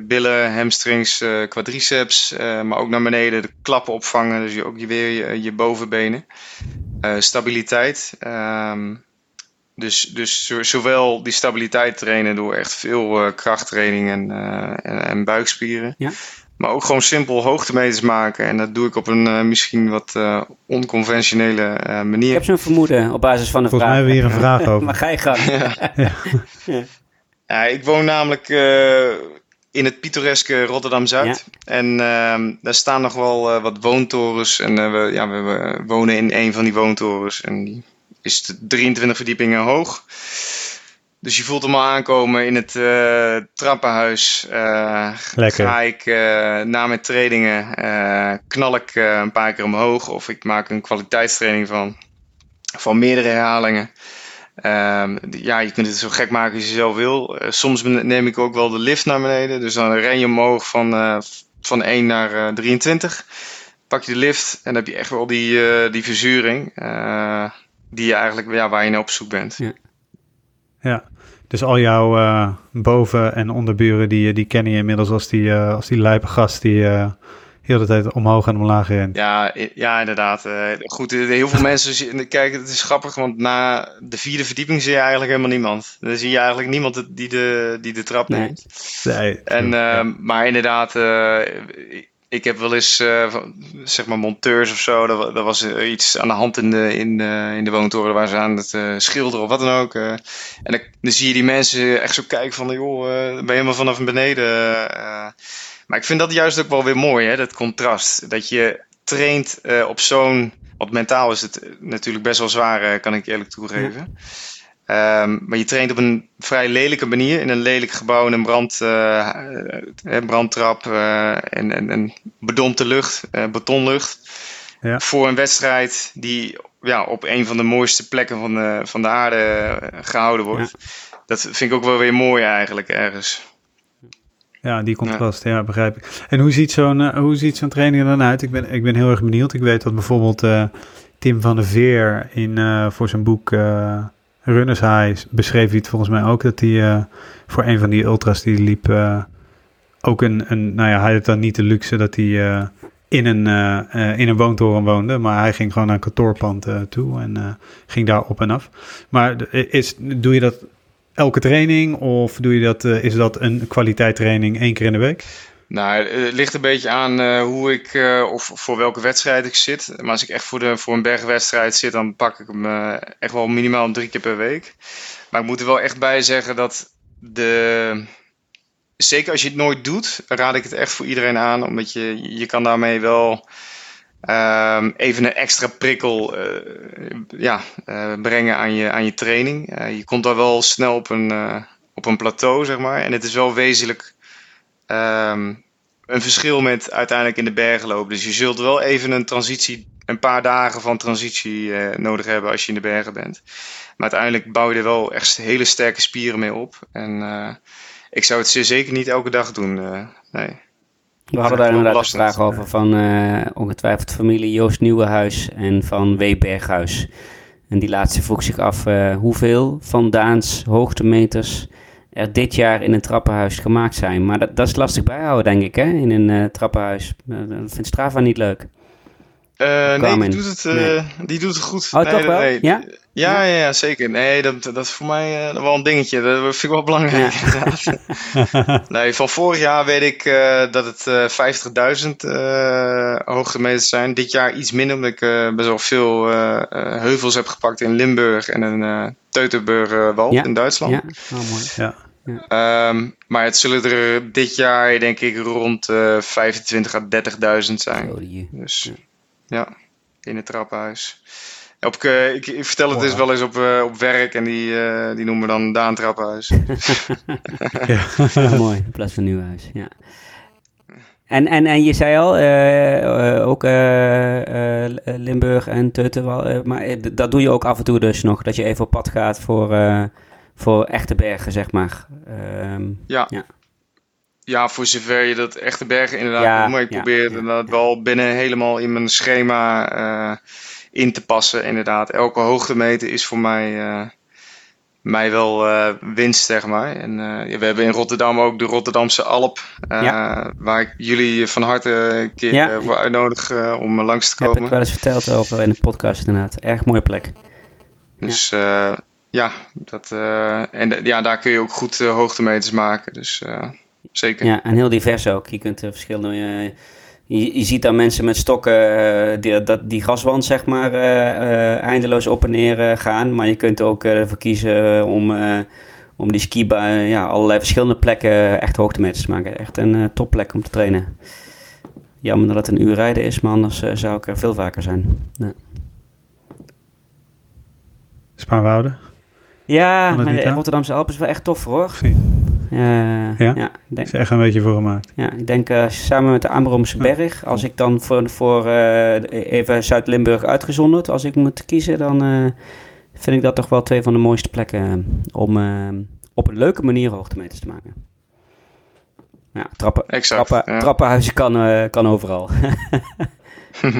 billen, hamstrings, quadriceps, maar ook naar beneden de klappen opvangen, dus je, ook weer je, bovenbenen. Stabiliteit. ehm, dus, dus zo- zowel die stabiliteit trainen door echt veel eh, krachttraining en, eh, en, en buikspieren. Ja. Maar ook gewoon simpel hoogtemeters maken. En dat doe ik op een eh, misschien wat eh, onconventionele eh, Ik manier. heb zo'n vermoeden op basis van de Volgens vraag. mij hebben we hier een vraag over. maar ga je gang. Ja, ik woon namelijk eh, in het pittoreske Rotterdam-Zuid. En ehm, daar staan nog wel eh, wat woontorens. En we, ja, we, we wonen in een van die woontorens. En die is de 23 verdiepingen hoog. Dus je voelt hem al aankomen in het eh, trappenhuis. Lekker. Ga ik eh, na mijn trainingen knal ik een paar keer omhoog. Of ik maak een kwaliteitstraining van. Van meerdere herhalingen. Ehm, ja, je kunt het zo gek maken als je zelf wil. Soms neem ik ook wel de lift naar beneden. Dus dan ren je omhoog van, van 1 naar eh, 23. Pak je de lift en dan heb je echt wel die, die verzuring. Eh, die je eigenlijk, ja, waar je naar op zoek bent. Ja, dus al jouw eh, boven- en onderburen, die, die kennen je inmiddels als die, eh, als die lijpe gast die eh heel de tijd omhoog en omlaag rent. Ja, ja inderdaad. Eh, goed, eh, heel veel mensen Kijk, het is grappig, want na de vierde verdieping zie je eigenlijk helemaal niemand. Dan zie je eigenlijk niemand die de, die de trap Nee. neemt. Nee, En, ja. ehm, Maar inderdaad, eh, ik heb wel eens, eh, zeg maar, monteurs of zo. Er, wa- was eh, iets aan de hand in de, in de, in de woontoren. Waar ze aan het eh, schilderen of wat dan ook. eh. en dan, zie je die mensen echt zo kijken van, joh, eh, ben je helemaal vanaf beneden. eh. maar ik vind dat juist ook wel weer mooi, hè, dat contrast. Dat je traint eh, op zo'n... Want mentaal is het natuurlijk best wel zwaar, eh, kan ik eerlijk toegeven. Ehm, maar je traint op een vrij lelijke manier in een lelijk gebouw in een brand, eh, eh, brandtrap eh, en, en, en bedompte lucht, betonlucht. Ja. Voor een wedstrijd die ja, op een van de mooiste plekken van de, van de aarde eh, gehouden wordt. Dat vind ik ook wel weer mooi eigenlijk ergens. Ja, die komt Ja. vast. Ja, begrijp ik. En hoe ziet zo'n hoe ziet zo'n training er dan uit? Ik ben, ik ben heel erg benieuwd. Ik weet dat bijvoorbeeld Tim van der Veer in, voor zijn boek Runners High beschreef hij het volgens mij ook dat hij eh, voor een van die ultras die liep eh, ook een, een, nou ja, hij had dan niet de luxe dat hij eh, in, een, in een woontoren woonde, maar hij ging gewoon naar een kantoorpand toe en ging daar op en af. Maar is, doe je dat elke training of doe je dat, is dat een kwaliteittraining één keer in de week? Nou, het ligt een beetje aan eh, hoe ik eh, of voor welke wedstrijd ik zit. Maar als ik echt voor, de, voor een bergwedstrijd zit, dan pak ik hem eh, echt wel minimaal drie keer per week. Maar ik moet er wel echt bij zeggen dat de. Zeker als je het nooit doet, raad ik het echt voor iedereen aan. Omdat je, je kan daarmee wel ehm, even een extra prikkel ja, brengen aan je, aan je training. Je komt daar wel snel op een, op een plateau, zeg maar. En het is wel wezenlijk ehm, een verschil met uiteindelijk in de bergen lopen. Dus je zult wel even een transitie, een paar dagen van transitie eh, nodig hebben als je in de bergen bent. Maar uiteindelijk bouw je er wel echt hele sterke spieren mee op. En eh, ik zou het zeer zeker niet elke dag doen. eh, nee. We hadden daar inderdaad een vraag over van eh, ongetwijfeld familie Joost Nieuwenhuis en van W. Berghuis. En die laatste vroeg zich af eh, hoeveel van Daans hoogtemeters er dit jaar in een trappenhuis gemaakt zijn. Maar dat, dat is lastig bijhouden, denk ik, hè? in een eh, trappenhuis. Eh, dat vindt Strava niet leuk. Eh, nee, die doet, het, Nee. die doet het goed. Oh, nee, toch wel? nee. Ja? Ja, ja, ja, zeker. Nee, dat, dat is voor mij wel een dingetje. Dat vind ik wel belangrijk. inderdaad. nee, van vorig jaar weet ik eh, dat het eh 50.000 eh hoogtemeters zijn. Dit jaar iets minder, omdat ik eh, best wel veel eh, eh, heuvels heb gepakt in Limburg en een eh Teutoburger wald Ja, in Duitsland. Ja, oh, mooi. Ja. Ehm, maar het zullen er dit jaar, denk ik, rond eh 25 à 30.000 zijn. Die- Dus ja, in het trappenhuis. Op, eh, ik, ik vertel het dus Wow. wel eens op, eh, op werk en die, eh, die noemen dan Daan Trappenhuis. Ja, mooi, in plaats van Nieuwhuis, ja. En, en, en je zei al, ook eh, eh, Limburg en eh, maar dat doe je ook af en toe dus nog, dat je even op pad gaat voor, eh, voor echte bergen, zeg maar. Ehm, Ja. Ja. ja, voor zover je dat echte bergen inderdaad Ja. Maar ik ja, probeer het ja, inderdaad wel binnen helemaal in mijn schema eh, in te passen. Inderdaad, elke hoogtemeter is voor mij, eh, mij wel eh, winst, zeg maar. En we hebben in Rotterdam ook de Rotterdamse Alp. Ja. Waar ik jullie van harte een keer voor uitnodig om langs te heb komen. ik wel eens verteld over in de podcast inderdaad. Erg mooie plek. Dus ja, ja, dat, eh, en ja, daar kun je ook goed eh, hoogtemeters maken. Dus eh, zeker. Ja, en heel divers ook. Je kunt er verschillende... je, je ziet dan mensen met stokken die, dat, die graswand zeg maar eh, eh, eindeloos op en neer gaan. Maar je kunt ook eh, ervoor kiezen om, eh, om die skibaan, ja, allerlei verschillende plekken echt hoogtemeters te maken. Echt een eh, topplek om te trainen. Jammer dat het een uur rijden is, maar anders zou ik er veel vaker zijn. Ja, Spaarwouden. Ja maar de? Rotterdamse Alpen is wel echt tof hoor. Eh, Ja? ja, ik denk, Is er echt een beetje voor gemaakt. Ja, ik denk eh, samen met de Ambromse Berg, als ik dan voor, voor eh, even Zuid-Limburg uitgezonderd, als ik moet kiezen, dan eh, vind ik dat toch wel twee van de mooiste plekken om op een leuke manier hoogtemeters te maken. Ja, trappen, Exact, trappen, ja. trappenhuizen kan, eh, kan overal.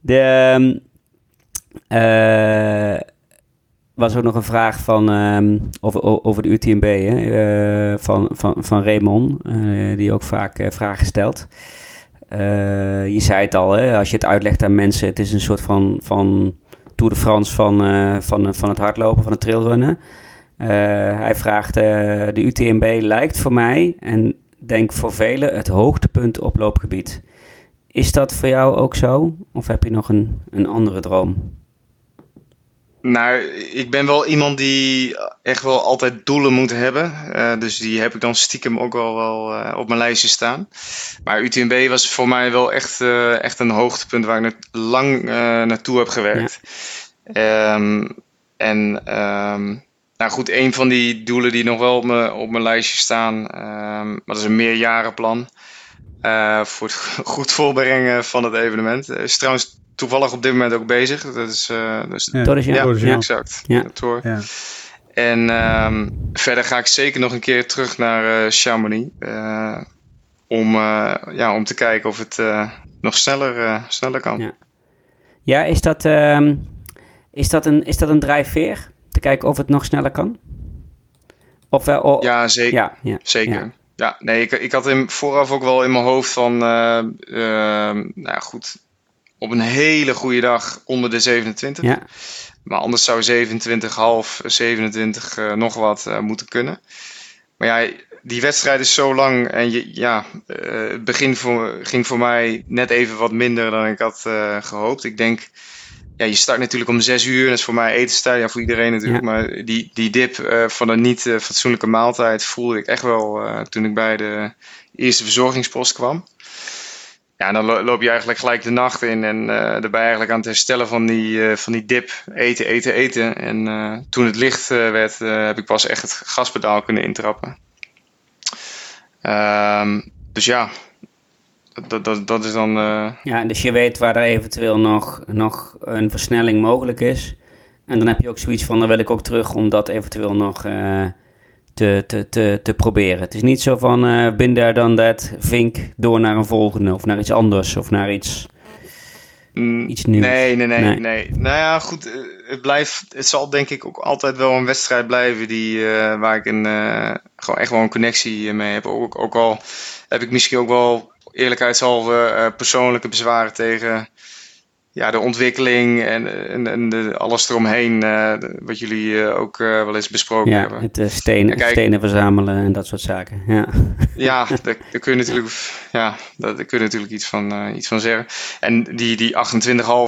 De, ehm, eh, was ook nog een vraag van, ehm, over, over de UTMB hè, eh, van, van, van Raymond, eh, die ook vaak eh, vragen stelt. Je zei het al, hè, als je het uitlegt aan mensen, het is een soort van, van Tour de France van, van, van het hardlopen, van het trailrunnen. Hij vraagt, de UTMB lijkt voor mij, en denk voor velen, het hoogtepunt op loopgebied. Is dat voor jou ook zo? Of heb je nog een, een andere droom? Nou, ik ben wel iemand die echt wel altijd doelen moet hebben. Eh, dus die heb ik dan stiekem ook wel, wel eh, op mijn lijstje staan. Maar UTMB was voor mij wel echt, eh, echt een hoogtepunt waar ik net lang naartoe heb gewerkt. Ehm, en ehm, nou goed, een van die doelen die nog wel op mijn, op mijn lijstje staan, maar dat is een meerjarenplan. Eh, voor het goed voorbrengen van het evenement. Is trouwens toevallig op dit moment ook bezig. Dat is, eh, dus Ja. Dat is ja. ja, exact. Ja. En ehm, verder ga ik zeker nog een keer terug naar uh, Chamonix. Uh, om, uh, ja, om te kijken of het nog sneller, sneller kan. Ja, ja is, dat, ehm, is, dat een, is dat een drijfveer? Te kijken of het nog sneller kan? Of, oh, ja, zeker. Ja, ja, zeker. Ja. nee, ik, ik had hem vooraf ook wel in mijn hoofd van, nou goed, op een hele goede dag onder de 27. Ja. Maar anders zou 27,5, 27 uh, nog wat moeten kunnen. Maar ja, die wedstrijd is zo lang en je, ja, het begin voor, ging voor mij net even wat minder dan ik had gehoopt. Ik denk, ja, je start natuurlijk om 6 uur. Dat is voor mij etenstijd, ja, voor iedereen natuurlijk. Ja. Maar die, die dip uh, van een niet fatsoenlijke maaltijd voelde ik echt wel toen ik bij de eerste verzorgingspost kwam ja, dan loop je eigenlijk gelijk de nacht in en daarbij eigenlijk aan het herstellen van die, van die dip. Eten, eten, eten. En toen het licht werd, heb ik pas echt het gaspedaal kunnen intrappen. Um, dus ja, dat, dat, dat is dan... Ja, dus je weet waar er eventueel nog, nog een versnelling mogelijk is. En dan heb je ook zoiets van, dan wil ik ook terug om dat eventueel nog te, te, te, te proberen. Het is niet zo van uh, bin daar dan dat, vink door naar een volgende of naar iets anders of naar iets, mm, iets nieuws. Nee, nee, nee, nee, nee. Nou ja, goed, eh, het, blijft, het zal denk ik ook altijd wel een wedstrijd blijven die, uh, waar ik een, uh, gewoon echt wel een connectie mee heb. Ook, ook al heb ik misschien ook wel eerlijkheidshalve persoonlijke bezwaren tegen ja, de ontwikkeling en, en, en de, alles eromheen, uh, wat jullie uh, ook uh, wel eens besproken ja, hebben. Het stenen, ja, stenen verzamelen en dat soort zaken. Ja, ja daar, daar, kun je natuurlijk, ja, daar, kun je natuurlijk iets van, iets van zeggen. En die, die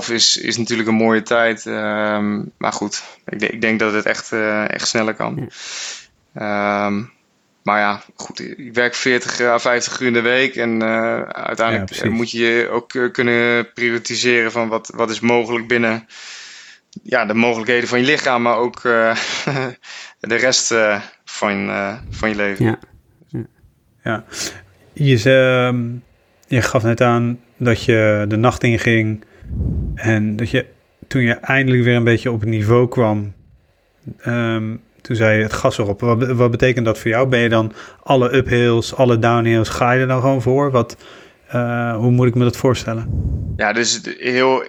28,5 is, is natuurlijk een mooie tijd. Ehm, maar goed, ik, ik, denk dat het echt, echt sneller kan. Ja. Um, maar ja, goed, ik werk 40 à 50 uur in de week. En uh, uiteindelijk ja, moet je ook uh, kunnen prioritiseren van wat, wat is mogelijk binnen ja, de mogelijkheden van je lichaam, maar ook uh, de rest van, van je leven. Ja, ja. ja. Je, ehm, je gaf net aan dat je de nacht inging en dat je toen je eindelijk weer een beetje op het niveau kwam, um, toen zei je het gas erop. Wat, wat betekent dat voor jou? Ben je dan alle uphills, alle downhills, ga je er dan gewoon voor? Wat, uh, hoe moet ik me dat voorstellen? Ja, dus heel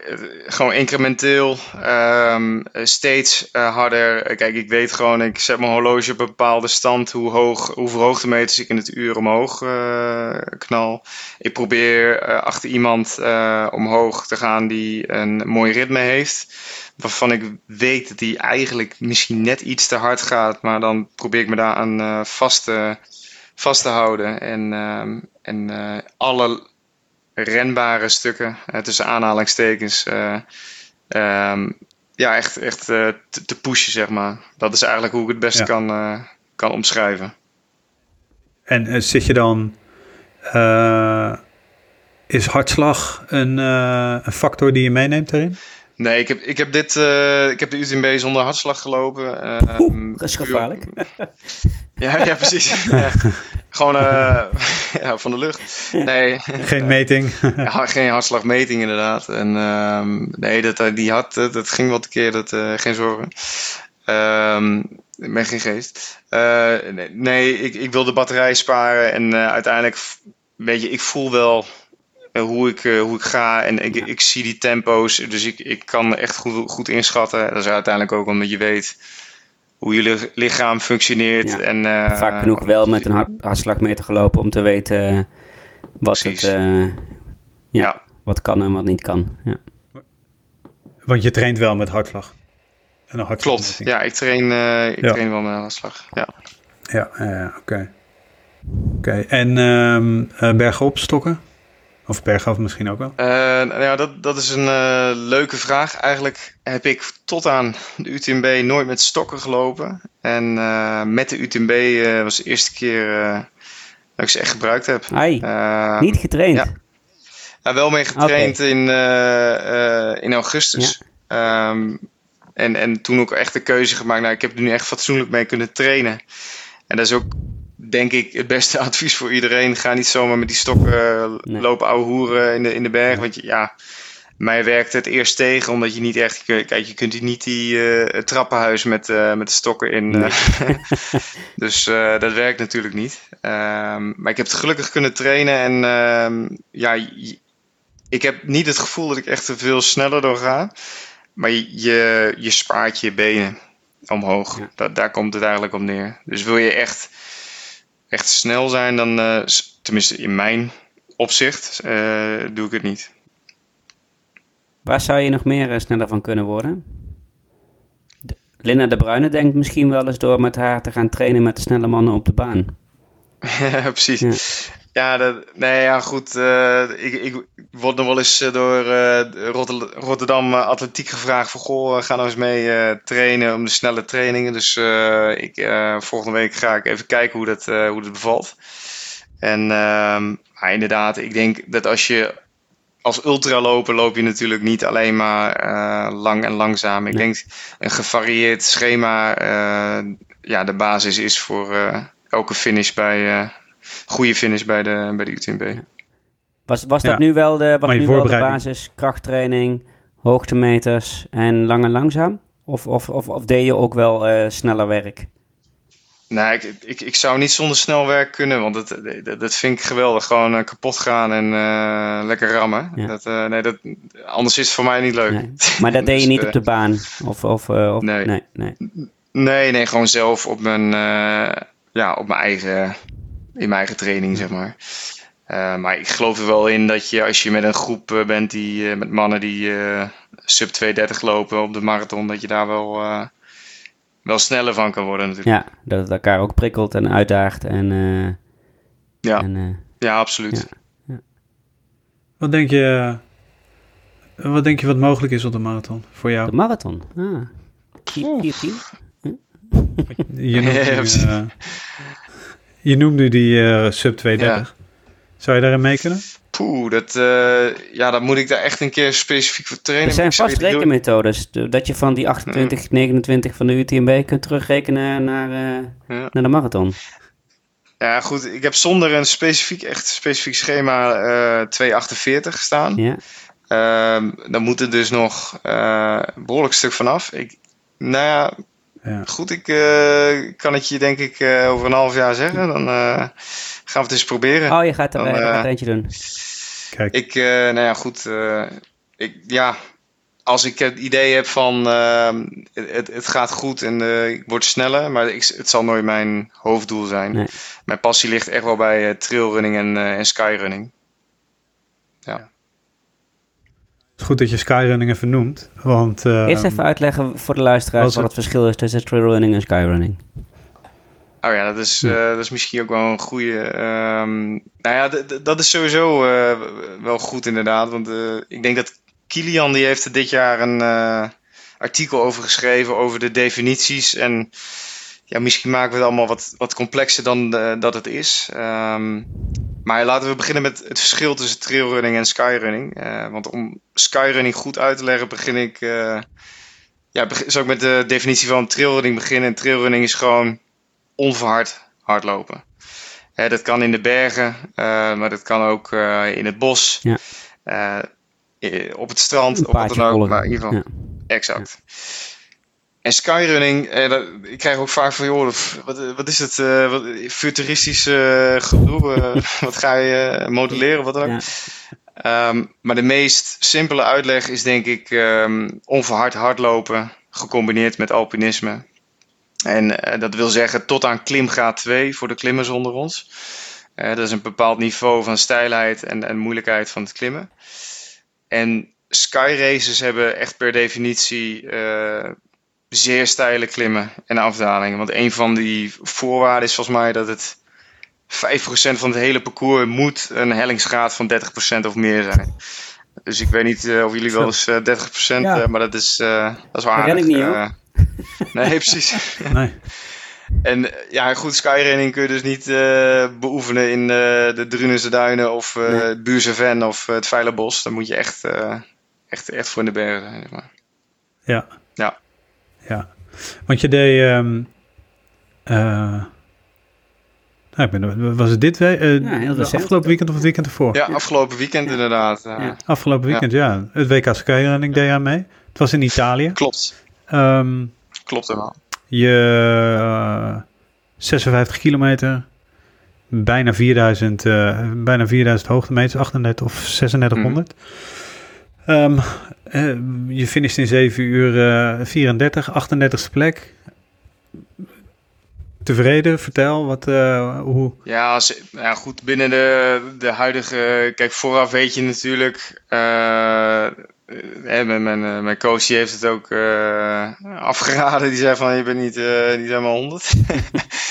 gewoon incrementeel, um, steeds uh, harder. Kijk, ik weet gewoon, ik zet mijn horloge op een bepaalde stand, hoe hoog, hoeveel hoogtemeters ik in het uur omhoog uh, knal. Ik probeer achter iemand omhoog te gaan die een mooi ritme heeft waarvan ik weet dat hij eigenlijk misschien net iets te hard gaat, maar dan probeer ik me daar aan uh, vast, te, vast te houden. En, uh, en uh, alle renbare stukken, tussen aanhalingstekens, um, ja, echt, echt te, te, pushen, zeg maar. Dat is eigenlijk hoe ik het beste ja. kan, kan omschrijven. En zit je dan. is hartslag een, een factor die je meeneemt erin? Nee, ik heb, ik heb, dit, uh, ik heb de UTMB zonder hartslag gelopen. Uh, Oeh, dat is gevaarlijk. ja, ja, precies. ja. Gewoon uh, ja, van de lucht. Nee. Geen meting. ja, geen hartslagmeting inderdaad. En ehm, nee, dat, die had, dat ging wat een keer, dat, geen zorgen. Um, ik ben geen geest. nee, nee, ik, ik wil de batterij sparen en uiteindelijk, weet je, ik voel wel eh, hoe, ik, uh, hoe ik ga. En ik, ik zie die tempo's, dus ik, ik kan echt goed, goed inschatten. Dat is uiteindelijk ook omdat je weet hoe je lichaam functioneert. Ja. En, uh, Vaak genoeg wel met een hart, hartslagmeter gelopen om te weten wat, het, ja, ja, wat kan en wat niet kan. Ja. Want je traint wel met hartslag. En een hartslag Klopt, ja, ik train, ik ja. train wel met hartslag. Ja, ja oké. Okay. Oké, en um, bergop stokken? Of bergaf misschien ook wel? Uh, nou ja, dat, dat is een uh, leuke vraag. Eigenlijk heb ik tot aan de UTMB nooit met stokken gelopen. En uh, met de UTMB was de eerste keer dat ik ze echt gebruikt heb. Ai, niet getraind? Ja. Nou, wel mee getraind okay. in, in augustus. Ja. Um, en, en toen ook echt de keuze gemaakt. Nou, ik heb er nu echt fatsoenlijk mee kunnen trainen. En dat is ook denk ik het beste advies voor iedereen. Ga niet zomaar met die stokken nee. lopen ouwe hoeren in de, in de berg. Want je, ja, mij werkt het eerst tegen, omdat je niet echt... Kijk, je kunt niet die eh, trappenhuis met, eh, met de stokken in. eh. dus eh, dat werkt natuurlijk niet. Ehm, maar ik heb het gelukkig kunnen trainen. En ehm, ja, ik heb niet het gevoel dat ik echt te veel sneller door ga. Maar je, je, spaart je benen omhoog. Ja. Dat, daar komt het eigenlijk op neer. Dus wil je echt, echt snel zijn, dan... eh, tenminste, in mijn opzicht eh, doe ik het niet. Waar zou je nog meer eh, sneller van kunnen worden? De- Linda de Bruyne denkt misschien wel eens door met haar te gaan trainen met de snelle mannen op de baan. Ja, precies. Ja. Dat, nee, ja, goed. eh, ik, ik word nog wel eens eh, door eh, Rotter- Rotterdam Atletiek gevraagd van... Goh, ga nou eens mee trainen om de snelle trainingen. Dus ik, volgende week ga ik even kijken hoe dat, hoe dat bevalt. En ehm, maar inderdaad, ik denk dat als je als ultraloper loop je natuurlijk niet alleen maar lang en langzaam. Ik denk een gevarieerd schema ja, de basis is voor elke finish bij... goede finish bij de, bij de UTMB. Was, was dat Ja. nu wel de, was nu wel de voorbereiding. basis? Krachttraining, hoogtemeters en lang en langzaam? Of, of, of, of deed je ook wel eh, sneller werk? Nee, ik, ik, ik zou niet zonder snel werk kunnen, want dat, dat, dat vind ik geweldig. Gewoon eh, kapot gaan en eh, lekker rammen. Ja. Dat, eh, nee, dat, anders is het voor mij niet leuk. Nee. Maar dat deed je Dus, niet op de baan? Of, of, eh, of, Nee. nee, nee. Nee, nee, gewoon zelf op mijn, eh, ja, op mijn eigen, in mijn eigen training, zeg maar. Eh, maar ik geloof er wel in dat je als je met een groep eh, bent die, eh, met mannen die eh, sub 230 lopen op de marathon, dat je daar wel, eh, wel sneller van kan worden natuurlijk. Ja, dat het elkaar ook prikkelt en uitdaagt. En, eh, Ja, en, eh, ja absoluut. Wat denk je, wat denk je wat mogelijk is op de marathon voor jou? de marathon. Ah. Vier- 14? Je noemt, Ja, nu, je noemt nu die eh, sub 230. Zou je daarin mee kunnen? Poeh, dat, eh, ja, dan moet ik daar echt een keer specifiek voor trainen. Er zijn vast rekenmethodes. de- Dat je van die 28, 29 van de UTMB kunt terugrekenen naar, eh, Ja. naar de marathon. Ja, goed. Ik heb zonder een specifiek, echt specifiek schema eh 248 staan. Ja. Ehm, dan moet er dus nog eh, een behoorlijk stuk vanaf. Ik, nou ja, Ja. goed. Ik eh, kan het je denk ik eh, over een half jaar zeggen. Dan eh, gaan we het eens proberen. Oh, je gaat er Dan, gaat er eentje doen. Kijk, Ik, eh, nou ja, goed. eh, ik, ja, als ik het idee heb van ehm, het, het, gaat goed en eh, ik word sneller, maar ik, het zal nooit mijn hoofddoel zijn. Nee. Mijn passie ligt echt wel bij trailrunning en, eh, en skyrunning. Het is goed dat je skyrunning even noemt. Want eh, Eerst even uitleggen voor de luisteraars wat het- het verschil is tussen trailrunning en skyrunning. Oh ja, dat is, eh, dat is misschien ook wel een goede. ehm, nou ja, dat is sowieso eh, wel goed inderdaad. Want eh, ik denk dat Kilian die heeft er dit jaar een eh, artikel over geschreven over de definities. En ja, misschien maken we het allemaal wat, wat complexer dan eh, dat het is. Ehm, maar laten we beginnen met het verschil tussen trailrunning en skyrunning. Eh, want om skyrunning goed uit te leggen, begin ik. eh, ja, begin, zou ik met de definitie van trailrunning beginnen. En trailrunning is gewoon onverhard hardlopen. Hè, dat kan in de bergen, maar dat kan ook in het bos, Ja. op het strand, of wat dan ook. Maar in ieder geval, Ja. exact. En skyrunning, eh, ik krijg ook vaak van, joh, wat, wat is het, eh, wat, futuristisch eh, gedoe, eh, wat ga je eh, modelleren, wat dan ook. Ja. Ehm, maar de meest simpele uitleg is denk ik ehm, onverhard hardlopen gecombineerd met alpinisme. En eh, dat wil zeggen tot aan klimgraad 2 voor de klimmers onder ons. Eh, dat is een bepaald niveau van stijlheid en, en moeilijkheid van het klimmen. En sky races hebben echt per definitie eh, zeer steile klimmen en afdalingen. Want een van die voorwaarden is volgens mij dat het 5% van het hele parcours moet een hellingsgraad van 30% of meer zijn. Dus ik weet niet eh, of jullie wel eens eh, 30%, Ja. eh, maar dat is, eh, dat is wel Dat ken aardig. ik niet, hoor. eh. nee, precies. nee. En eh, ja, goed, skyrunning kun je dus niet eh, beoefenen in eh, de Drunense Duinen of eh Nee. het Buurse Ven of eh, het Veilerbos. Dan moet je echt, eh, echt, echt voor in de bergen zijn. Zeg maar. Ja. Ja. Want je deed... ehm, eh, Ja, ik ben, was het dit we uh, Ja, heel recent. afgelopen weekend of het weekend ervoor? Ja, afgelopen weekend inderdaad. ja. Ja. Afgelopen weekend, ja. Het WK skyrunning deed jij mee. Het was in Italië. Klopt, Ehm, klopt helemaal. je eh, 56 kilometer, bijna 4000, eh, bijna 4000 hoogtemeters, 38 of 3600. Ehm, eh, je finisht in 7 uur eh 34, 38ste plek. Tevreden? Vertel, wat, eh, hoe... Ja, als, ja, goed, binnen de, de huidige... Kijk, vooraf weet je natuurlijk... eh, eh, mijn, mijn, eh, mijn coach die heeft het ook eh, afgeraden. Die zei van, je bent niet, eh, niet helemaal 100.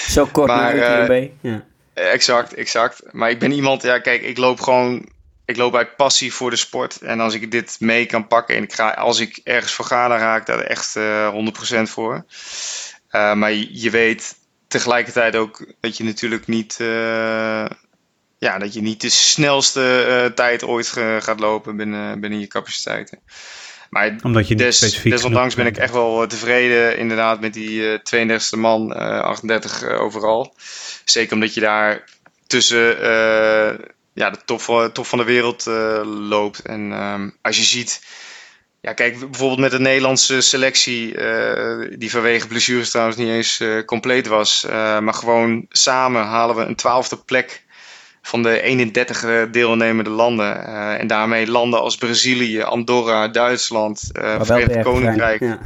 Zo kort Maar, naar eh, UTMB. Ja. exact, exact. Maar ik ben iemand... Ja, kijk, ik loop gewoon... Ik loop uit passie voor de sport. En als ik dit mee kan pakken... En ik ga, als ik ergens voor ga, dan raak ik daar echt eh 100% voor. Eh, maar je, je weet tegelijkertijd ook dat je natuurlijk niet... eh, ja, dat je niet de snelste eh, tijd ooit gaat lopen binnen, binnen je capaciteiten. Maar Omdat je des, desondanks ben ik echt wel eh, tevreden inderdaad met die eh 32e man, eh 38 eh, overal. Zeker omdat je daar tussen eh, ja, de top van, top van de wereld eh, loopt. En ehm, als je ziet, ja, kijk bijvoorbeeld met de Nederlandse selectie, eh, die vanwege blessures trouwens niet eens eh, compleet was. eh, maar gewoon samen halen we een twaalfde plek van de 31 deelnemende landen. Eh, en daarmee landen als Brazilië, Andorra, Duitsland, eh Verenigd. Koninkrijk. Ja.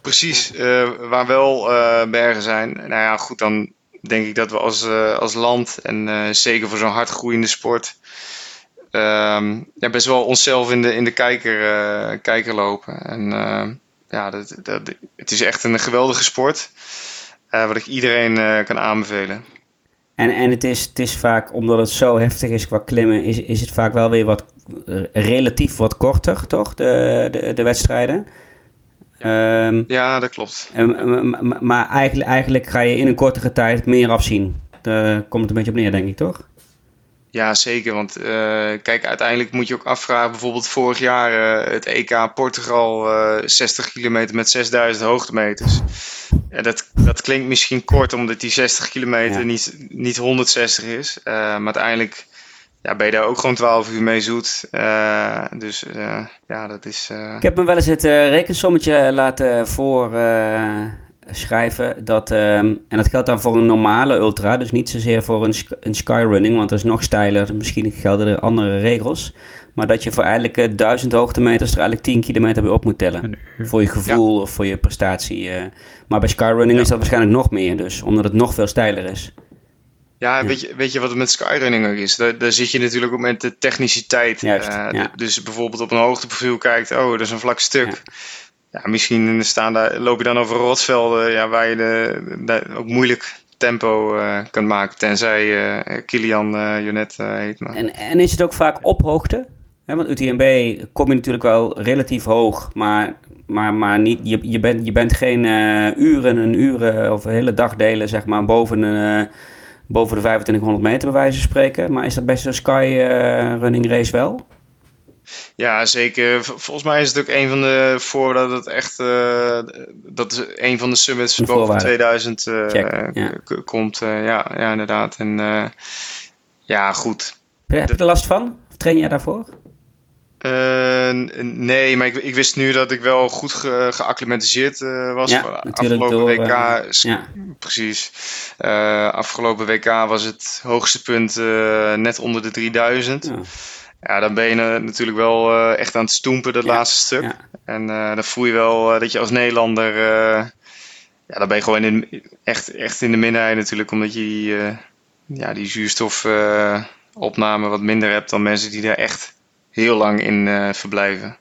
Precies, eh, waar wel eh, bergen zijn. Nou ja, goed, dan denk ik dat we als, eh, als land, en eh, zeker voor zo'n hardgroeiende sport, ehm, ja, best wel onszelf in de, in de kijker, eh, kijker lopen. En ja, dat, dat, het is echt een geweldige sport, eh, wat ik iedereen kan aanbevelen. En, en het, is, het is vaak, omdat het zo heftig is qua klimmen, is, is het vaak wel weer wat relatief wat korter, toch? De, de, de wedstrijden. Ehm, Ja, dat klopt. en- maar eigenlijk, eigenlijk ga je in een kortere tijd meer afzien. Daar komt het een beetje op neer, denk ik, toch? Ja, zeker. Want eh, kijk, uiteindelijk moet je ook afvragen. Bijvoorbeeld vorig jaar eh, het EK Portugal, eh 60 kilometer met 6000 hoogtemeters. Ja, dat, dat klinkt misschien kort, omdat die 60 kilometer Ja. niet, niet 160 is. Eh, maar uiteindelijk ja, ben je daar ook gewoon 12 uur mee zoet. Eh, dus eh, ja, dat is... eh, Ik heb me wel eens het rekensommetje laten voorschrijven. dat, ehm, en dat geldt dan voor een normale ultra. Dus niet zozeer voor een, een skyrunning, want dat is nog steiler. Misschien gelden er andere regels. Maar dat je voor eigenlijk eh, 1000 hoogtemeters er eigenlijk 10 kilometer bij op moet tellen. Voor je gevoel of voor je prestatie. eh. Maar bij skyrunning is dat waarschijnlijk nog meer. Dus omdat het nog veel steiler is. Ja, Weet, je, weet je wat het met skyrunning ook is? Daar, daar zit je natuurlijk ook met de techniciteit. Juist, Eh, ja. Dus bijvoorbeeld op een hoogteprofiel kijkt, oh, dat is een vlak stuk. Ja. misschien staan daar, loop je dan over rotsvelden ja, waar je de, de- ook moeilijk tempo eh kunt maken. Tenzij eh Kilian Jonet heet. Maar. En, en is het ook vaak op hoogte? Hè, want UTMB kom je natuurlijk wel relatief hoog, maar, maar, maar niet, je, je, bent, je bent geen uren en uren of hele dagdelen zeg maar, boven, eh, boven de 2500 meter bij wijze van spreken. Maar is dat bij zo'n sky eh, running race wel? Ja, zeker. Volgens mij is het ook een van de voordat het echt eh, dat is een van de summits Een boven voorwaarde. 2000 eh, Check, ja. k- komt. ja, ja, inderdaad. En ja, goed. Heb je- heb je er last van? Of train jij daarvoor? Eh, nee, maar ik, ik wist nu dat ik wel goed ge, geacclimatiseerd eh, was. Ja, afgelopen door, WK, eh, s- Ja, precies. Afgelopen WK was het hoogste punt net onder de 3000. ja. Ja, dan ben je natuurlijk wel echt aan het stoempen, dat laatste stuk. En dan voel je wel dat je als Nederlander, ja, dan ben je gewoon in, echt, echt in de minderheid natuurlijk, omdat je die, ja, die zuurstofopname wat minder hebt dan mensen die daar echt heel lang in eh, verblijven.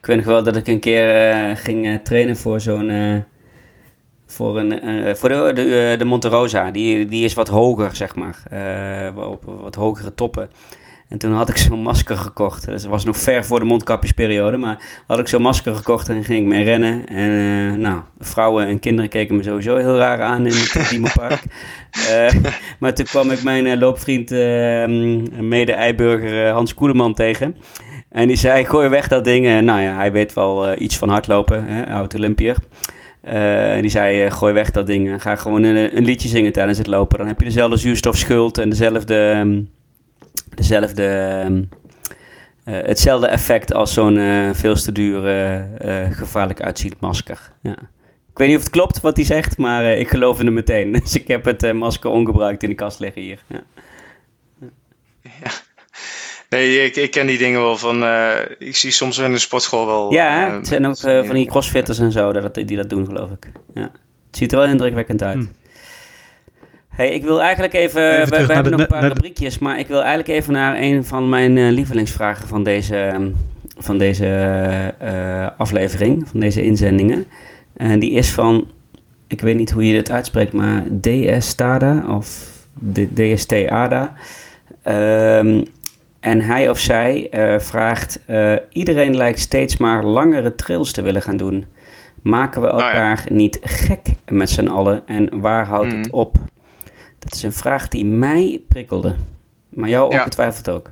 Ik weet nog wel dat ik een keer eh, ging eh, trainen voor zo'n. eh, voor een, eh, voor de, de, de Monte Rosa. Die, die is wat hoger, zeg maar. eh, op wat hogere toppen. En toen had ik zo'n masker gekocht. Dat was nog ver voor de mondkapjesperiode. Maar had ik zo'n masker gekocht en ging ik mee rennen. En eh, nou, vrouwen en kinderen keken me sowieso heel raar aan in het Diemelpark. Eh maar toen kwam ik mijn eh, loopvriend, eh, mede-eiburger Hans Koeleman tegen. En die zei, gooi weg dat ding. En nou ja, hij weet wel iets van hardlopen, hè, oud-Olympiër. die zei, gooi weg dat ding. Ga gewoon een, een, liedje zingen tijdens het lopen. Dan heb je dezelfde zuurstofschuld en dezelfde... Ehm, dezelfde ehm, hetzelfde effect als zo'n veel te duur gevaarlijk uitziend masker. Ja. Ik weet niet of het klopt wat hij zegt, maar ik geloof in hem meteen. Dus ik heb het masker ongebruikt in de kast liggen hier. Ja. ja. Nee, ik, ik ken die dingen wel van. Uh, ik zie soms in de sportschool wel. Ja, uh, het zijn ook uh, van die crossfitters en zo dat, die dat doen, geloof ik. Ja. Het ziet er wel indrukwekkend uit. Hm. Hey, ik wil eigenlijk even. even we, we hebben nog een paar rubriekjes, maar ik wil eigenlijk even naar een van mijn lievelingsvragen van deze, van deze aflevering, van deze inzendingen. En die is van. Ik weet niet hoe je dit uitspreekt, maar DS Stada of DST ADA. Um, en hij of zij uh, vraagt: uh, iedereen lijkt steeds maar langere trails te willen gaan doen. Maken we nou elkaar niet gek met z'n allen en waar houdt het mhm. op? Dat is een vraag die mij prikkelde. Maar jou ja. ongetwijfeld ook.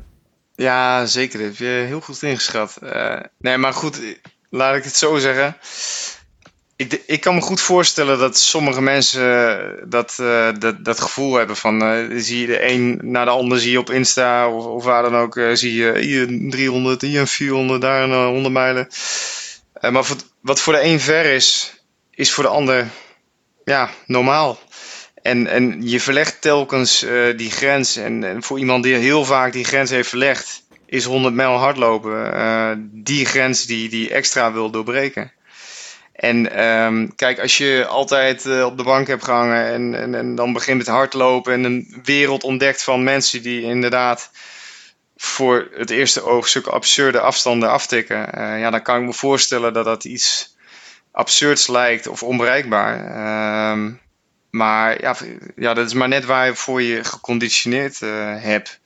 Ja, zeker. Dat heb je heel goed ingeschat. Uh, nee, maar goed, laat ik het zo zeggen ik, ik kan me goed voorstellen dat sommige mensen eh, dat, uh, dat, dat gevoel hebben van uh, zie je de een naar de ander zie je op Insta of, of waar dan ook zie je hier 300, hier een 400, daar een 100 mijlen. maar voor, wat voor de een ver is, is voor de ander ja, normaal. En, en je verlegt telkens die grens. En, en, voor iemand die heel vaak die grens heeft verlegd, is 100 mijl hardlopen die grens die, die extra wil doorbreken. En um, kijk, als je altijd uh, op de bank hebt gehangen en, en, en dan begint het hardlopen en een wereld ontdekt van mensen die inderdaad voor het eerste oog absurde afstanden aftikken, ja, dan kan ik me voorstellen dat dat iets absurds lijkt of onbereikbaar. Um, maar ja, ja, dat is maar net waarvoor je geconditioneerd uh, hebt.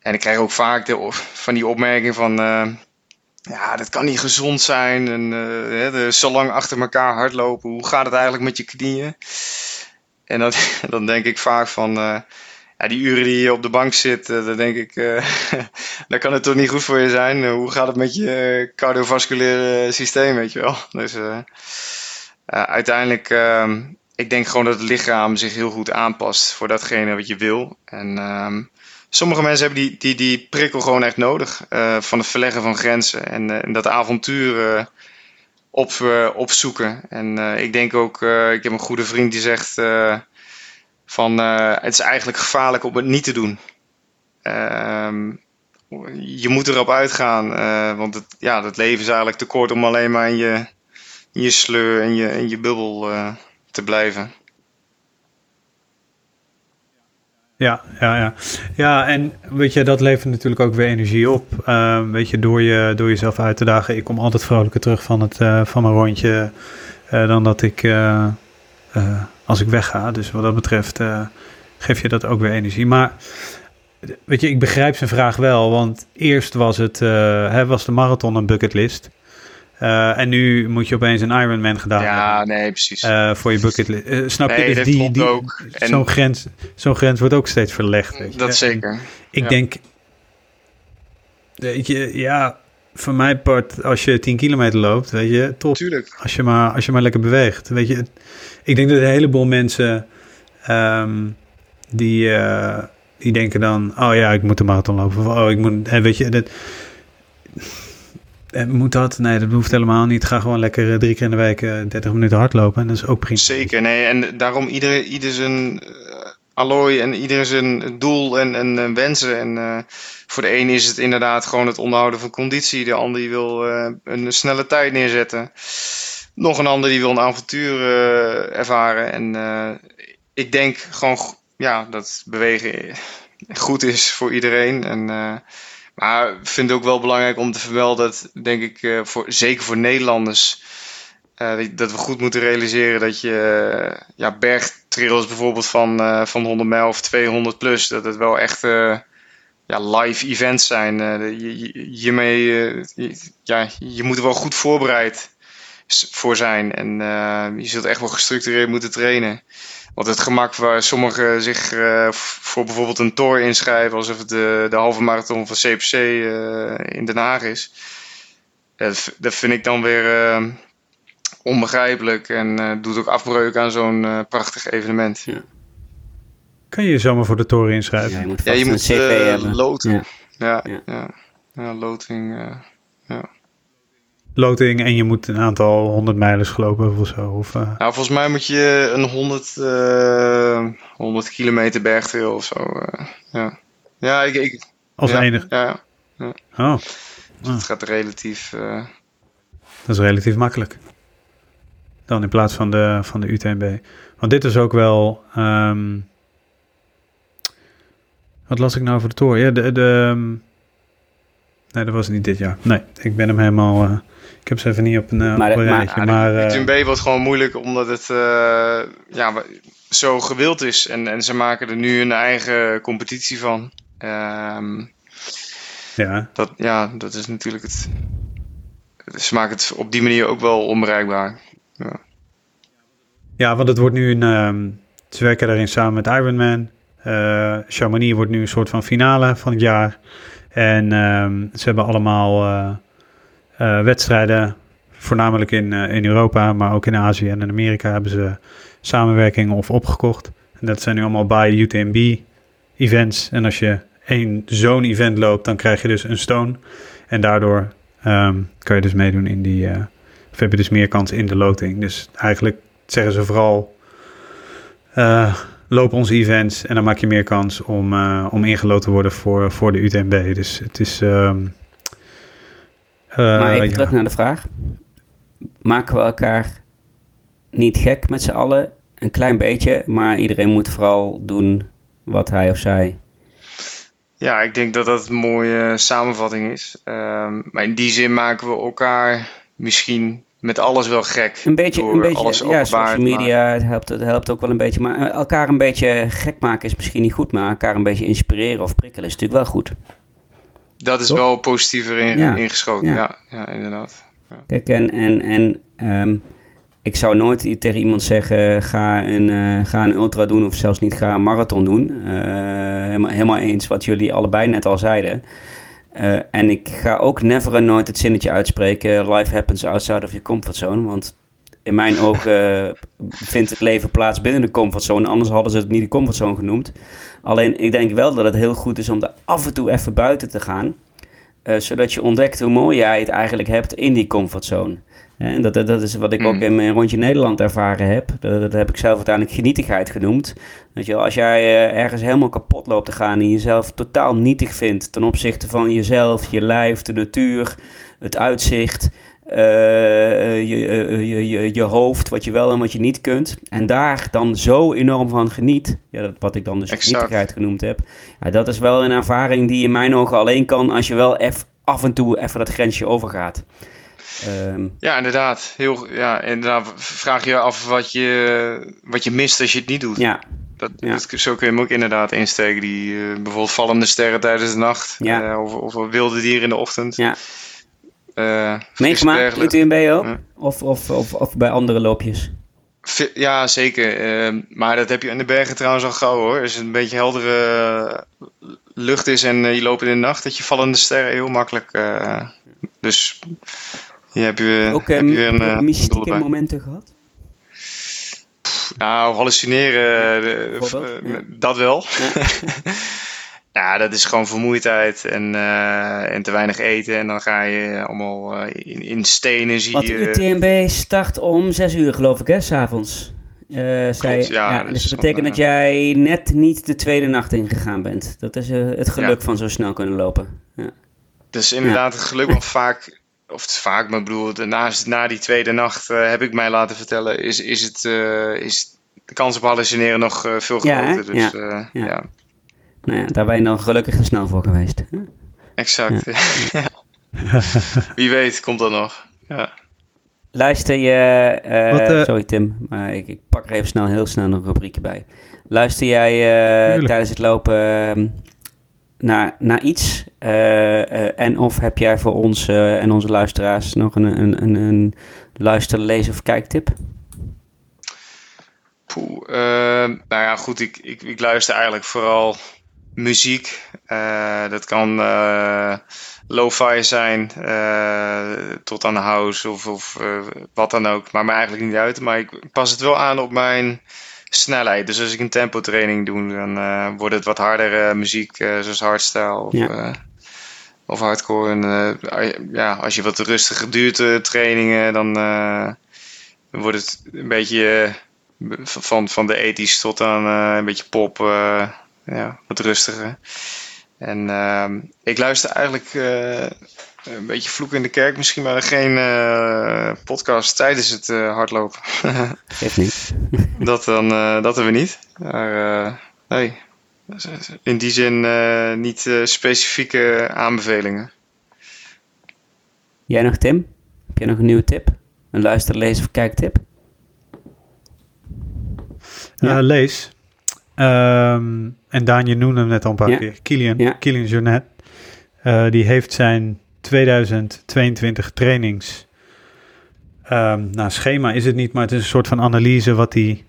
En ik krijg ook vaak de, van die opmerking van ja, dat kan niet gezond zijn. En uh, zo lang achter elkaar hardlopen. Hoe gaat het eigenlijk met je knieën? En dat, dan denk ik vaak van, ja, die uren die je op de bank zit, dan denk ik, dan kan het toch niet goed voor je zijn. hoe gaat het met je cardiovasculaire systeem, weet je wel? Dus uiteindelijk, ehm, ik denk gewoon dat het lichaam zich heel goed aanpast voor datgene wat je wil. En ehm, sommige mensen hebben die, die, die prikkel gewoon echt nodig. Uh, van het verleggen van grenzen en, uh, en dat avontuur op, opzoeken. En ik denk ook, ik heb een goede vriend die zegt van het is eigenlijk gevaarlijk om het niet te doen. Ehm, je moet erop uitgaan, want het, ja, het leven is eigenlijk te kort om alleen maar in je, in je sleur en je, in je bubbel te blijven. Ja, ja, ja. Ja, en weet je, dat levert natuurlijk ook weer energie op. Uh, weet je, door, je, door jezelf uit te dagen. Ik kom altijd vrolijker terug van, het, uh, van mijn rondje uh, dan dat ik uh, als ik wegga. Dus wat dat betreft geef je dat ook weer energie. Maar weet je, ik begrijp zijn vraag wel. Want eerst was, het, hè, was de marathon een bucketlist. Uh, en nu moet je opeens een Ironman gedaan ja, nee, precies. Uh, voor je bucketlist. Uh, snap je? Dus die, die, zo'n, grens, zo'n grens wordt ook steeds verlegd. Weet je? Dat zeker. ik ja. denk, weet je, ja, van mijn part, als je 10 kilometer loopt, weet je, top. Tuurlijk. Als je maar, als je maar lekker beweegt. Weet je, ik denk dat een heleboel mensen um, die, die denken dan, oh ja, ik moet de marathon lopen. Of, oh, ik moet, en weet je, dat eh, moet dat? Nee, dat hoeft helemaal niet. Ga gewoon lekker eh, drie keer in de week 30 eh, minuten hardlopen. En dat is ook prima. Zeker, nee. En daarom ieder, ieder zijn allooi en ieder zijn doel en, en, wensen. En voor de een is het inderdaad gewoon het onderhouden van conditie. De ander die wil een snelle tijd neerzetten. Nog een ander die wil een avontuur ervaren. En ik denk gewoon ja, dat bewegen goed is voor iedereen. En maar ik vind het ook wel belangrijk om te vermelden dat, denk ik, uh, voor, zeker voor Nederlanders, uh, dat we goed moeten realiseren dat je uh, ja, bergtrails bijvoorbeeld van, van 100 mijl of 200 plus, dat het wel echt ja, live events zijn. je, je, ja, je moet er wel goed voorbereid voor zijn en je zult echt wel gestructureerd moeten trainen. Want het gemak waar sommigen zich uh, voor bijvoorbeeld een tour inschrijven, alsof het de, de halve marathon van CPC uh, eh, in Den Haag is. Dat, dat, vind ik dan weer uh, onbegrijpelijk en eh, doet ook afbreuk aan zo'n eh, prachtig evenement. Ja. Kan je je zomaar voor de toren inschrijven? Ja, je moet Ja, je vast moet een cv eh, hebben. loten. Ja. Ja, Ja. ja. Ja. loting. en je moet een aantal honderd mijlen gelopen of zo. Of, eh, Nou, volgens mij moet je een 100, eh 100 kilometer bergtrail of zo. eh, ja, ja, ik, ik, als ja, enige. Ja, Oh, dus het gaat relatief. eh, dat is relatief makkelijk. Dan in plaats van de, van de UTMB. Want dit is ook wel... ehm, wat las ik nou voor de toren? Ja, de... de ehm, nee, dat was niet dit jaar. Nee, ik ben hem helemaal... ik heb ze even niet op een, eh, Maar op een maar- rijtje. ja, Maar, eh, UTMB wordt gewoon moeilijk omdat het eh, ja, zo gewild is. En, en ze maken er nu een eigen competitie van. Ehm, ja, dat, ja, dat is natuurlijk het. Ze maken het op die manier ook wel onbereikbaar. Ja, want het wordt nu een. ehm, ze werken daarin samen met Ironman. Eh Chamonix wordt nu een soort van finale van het jaar. En ehm, ze hebben allemaal wedstrijden, voornamelijk in, eh, in Europa, maar ook in Azië en in Amerika hebben ze samenwerkingen of opgekocht. En dat zijn nu allemaal by UTMB events. En als je één zo'n event loopt, dan krijg je dus een stone. En daardoor ehm, kan je dus meedoen in die. eh, of heb je dus meer kans in de loting. Dus eigenlijk zeggen ze vooral: eh, loop onze events en dan maak je meer kans om, eh, om ingeloten te worden voor, voor de UTMB. Dus het is. ehm, eh, Maar even ja. terug naar de vraag. Maken we elkaar niet gek met z'n allen? Een klein beetje, maar iedereen moet vooral doen wat hij of zij... Ja, ik denk dat dat een mooie samenvatting is. Ehm, maar in die zin maken we elkaar misschien met alles wel gek. Een beetje, door een beetje alles ja, social media het helpt, het helpt ook wel een beetje. Maar eh, elkaar een beetje gek maken is misschien niet goed, maar elkaar een beetje inspireren of prikkelen is natuurlijk wel goed. Dat is Toch? wel positiever in, Ja. ingeschoten. Ja. Ja. Inderdaad. Kijk, en, en, en ehm, ik zou nooit tegen iemand zeggen: ga een, eh, ga een ultra doen of zelfs niet ga een marathon doen. Eh, helemaal, helemaal eens wat jullie allebei net al zeiden. Eh, en ik ga ook never en nooit het zinnetje uitspreken: life happens outside of your comfort zone. Want in mijn ogen vindt het leven plaats binnen de comfortzone. Anders hadden ze het niet de comfortzone genoemd. Alleen ik denk wel dat het heel goed is om er af en toe even buiten te gaan. eh, zodat je ontdekt hoe mooi jij het eigenlijk hebt in die comfortzone. En dat, dat, dat is wat ik Mm. ook in mijn rondje Nederland ervaren heb. Dat, dat heb ik zelf uiteindelijk genietigheid genoemd. Weet je, wel, als jij eh, ergens helemaal kapot loopt te gaan en jezelf totaal nietig vindt ten opzichte van jezelf, je lijf, de natuur, het uitzicht, je, eh, je, je, je hoofd, wat je wel en wat je niet kunt. En daar dan zo enorm van geniet, ja, dat, wat ik dan dus genietigheid genoemd heb. Ja, dat is wel een ervaring die in mijn ogen alleen kan als je wel eff- af en toe even dat grensje overgaat. Ehm, Ja, inderdaad. Heel, ja, inderdaad. Vraag je af wat je, wat je mist als je het niet doet. ja, Dat, Ja. dat- zo kun je hem ook inderdaad insteken. Die, eh, bijvoorbeeld vallende sterren tijdens de nacht. Ja. eh, of, of wilde dieren in de ochtend. ja. Eh, Meegemaakt. UTMB ook? Of, of, of, of bij andere loopjes? Ja, zeker. Ehm, maar dat heb je in de bergen trouwens al gauw hoor. Als het een beetje heldere lucht is en eh, je loopt in de nacht, dat je vallende sterren heel makkelijk. eh, dus hier heb je, Ook heb je een eh, doel mystieke momenten gehad? Nou, hallucineren, ja. dat wel. Ja. Ja, dat is gewoon vermoeidheid en, eh, en te weinig eten. En dan ga je allemaal eh, in, in stenen zie Want je... UTMB start om 6 uur geloof ik hè, s'avonds. Eh Klopt, ja, dus dat betekent dat jij net niet de tweede nacht ingegaan bent. Dat is eh, het geluk Ja. van zo snel kunnen lopen. Ja. Dus inderdaad, het geluk want vaak, of het vaak, maar ik bedoel, de- na, na die tweede nacht eh, heb ik mij laten vertellen, is, is, het, eh, is de kans op hallucineren nog eh, veel Ja, groter. dus Ja. eh, Ja. ja. Nou ja, daar ben je dan gelukkig te snel voor geweest. hè? exact. Wie weet, komt dat nog. Ja. Luister je... eh, Wat, eh, sorry Tim, maar ik, ik pak er even snel, heel snel een rubriekje bij. Luister jij eh, tijdens het lopen ehm, naar, naar iets? Eh, eh, en of heb jij voor ons en onze luisteraars nog een, een, een, een luister, lees of kijktip? Poeh, eh, nou ja, goed, ik, ik, ik luister eigenlijk vooral muziek. Uh, dat kan uh, lo-fi zijn, uh, tot aan house of, of wat dan ook. Maakt me eigenlijk niet uit, maar ik pas het wel aan op mijn snelheid. Dus als ik een tempo training doe, dan wordt het wat harder muziek, zoals hardstyle of, ja. of hardcore. En ja, als je wat rustiger duurt trainingen, dan wordt het een beetje van, van de ethisch tot aan een beetje pop ja, wat rustiger. En uh, ik luister eigenlijk uh, een beetje vloek in de kerk misschien, maar geen uh, podcast tijdens het uh, hardlopen. Geeft niet. dat, dan, dat hebben we niet. Maar nee, in die zin niet specifieke aanbevelingen. Jij nog Tim? Heb jij nog een nieuwe tip? Een luister, lees of kijktip? Ja. lees. Um, en Daan, je noemde hem net al een paar keer. Kilian, ja. Kilian Jornet. Uh, die heeft zijn 2022 trainings. Um, nou, schema is het niet, maar het is een soort van analyse wat hij,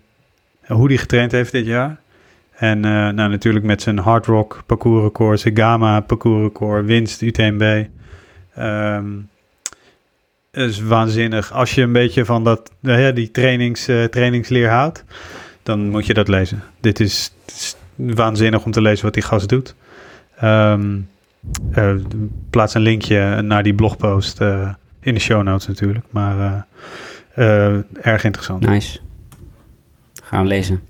hoe hij getraind heeft dit jaar. En uh, nou, natuurlijk met zijn hard rock parcours record, zijn gamma parcours record, winst UTMB. Um, ehm, is waanzinnig. Als je een beetje van dat, uh, die trainings, uh, trainingsleer houdt, dan moet je dat lezen. Dit is, is waanzinnig om te lezen wat die gast doet. Um, uh, plaats een linkje naar die blogpost uh, in de show notes natuurlijk. Maar uh, erg interessant. Nice. Gaan we lezen.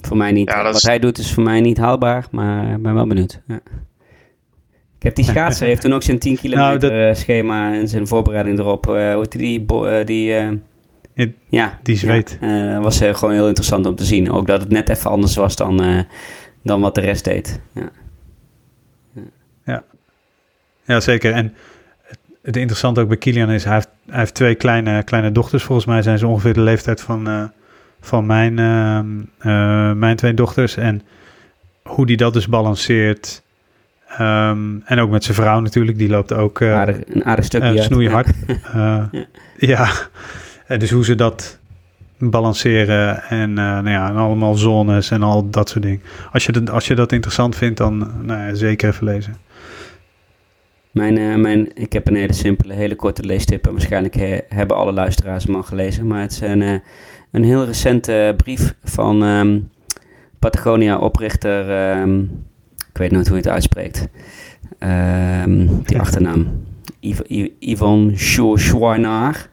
Voor mij niet. Ja, wat hij doet is voor mij niet haalbaar, maar ik ben wel benieuwd. Ja. Ik heb die schaatser, heeft toen ook zijn 10 kilometer nou, dat... schema en zijn voorbereiding erop. hoe die, die ja, die zweet. Ja, uh, was uh, gewoon heel interessant om te zien. Ook dat het net even anders was dan, uh, dan wat de rest deed. Ja. ja. Ja, zeker. En het, het interessante ook bij Kilian is, hij heeft, hij heeft twee kleine, kleine dochters. Volgens mij zijn ze ongeveer de leeftijd van, van mijn, mijn twee dochters. En hoe die dat dus balanceert. Um, en ook met zijn vrouw natuurlijk, die loopt ook een aardig stukje snoeihard. ja. ja. Uh, dus hoe ze dat balanceren en, uh, nou ja, en allemaal zones en al dat soort dingen. Als je, dat, als je dat interessant vindt, dan nou ja, zeker even lezen. Mijn, uh, mijn, ik heb een hele simpele, hele korte leestip. En waarschijnlijk he, hebben alle luisteraars hem al gelezen. Maar het is een, een heel recente brief van um, Patagonia-oprichter. Um, ik weet nooit hoe je het uitspreekt. Um, die achternaam. Iv Yvonne Chouinard.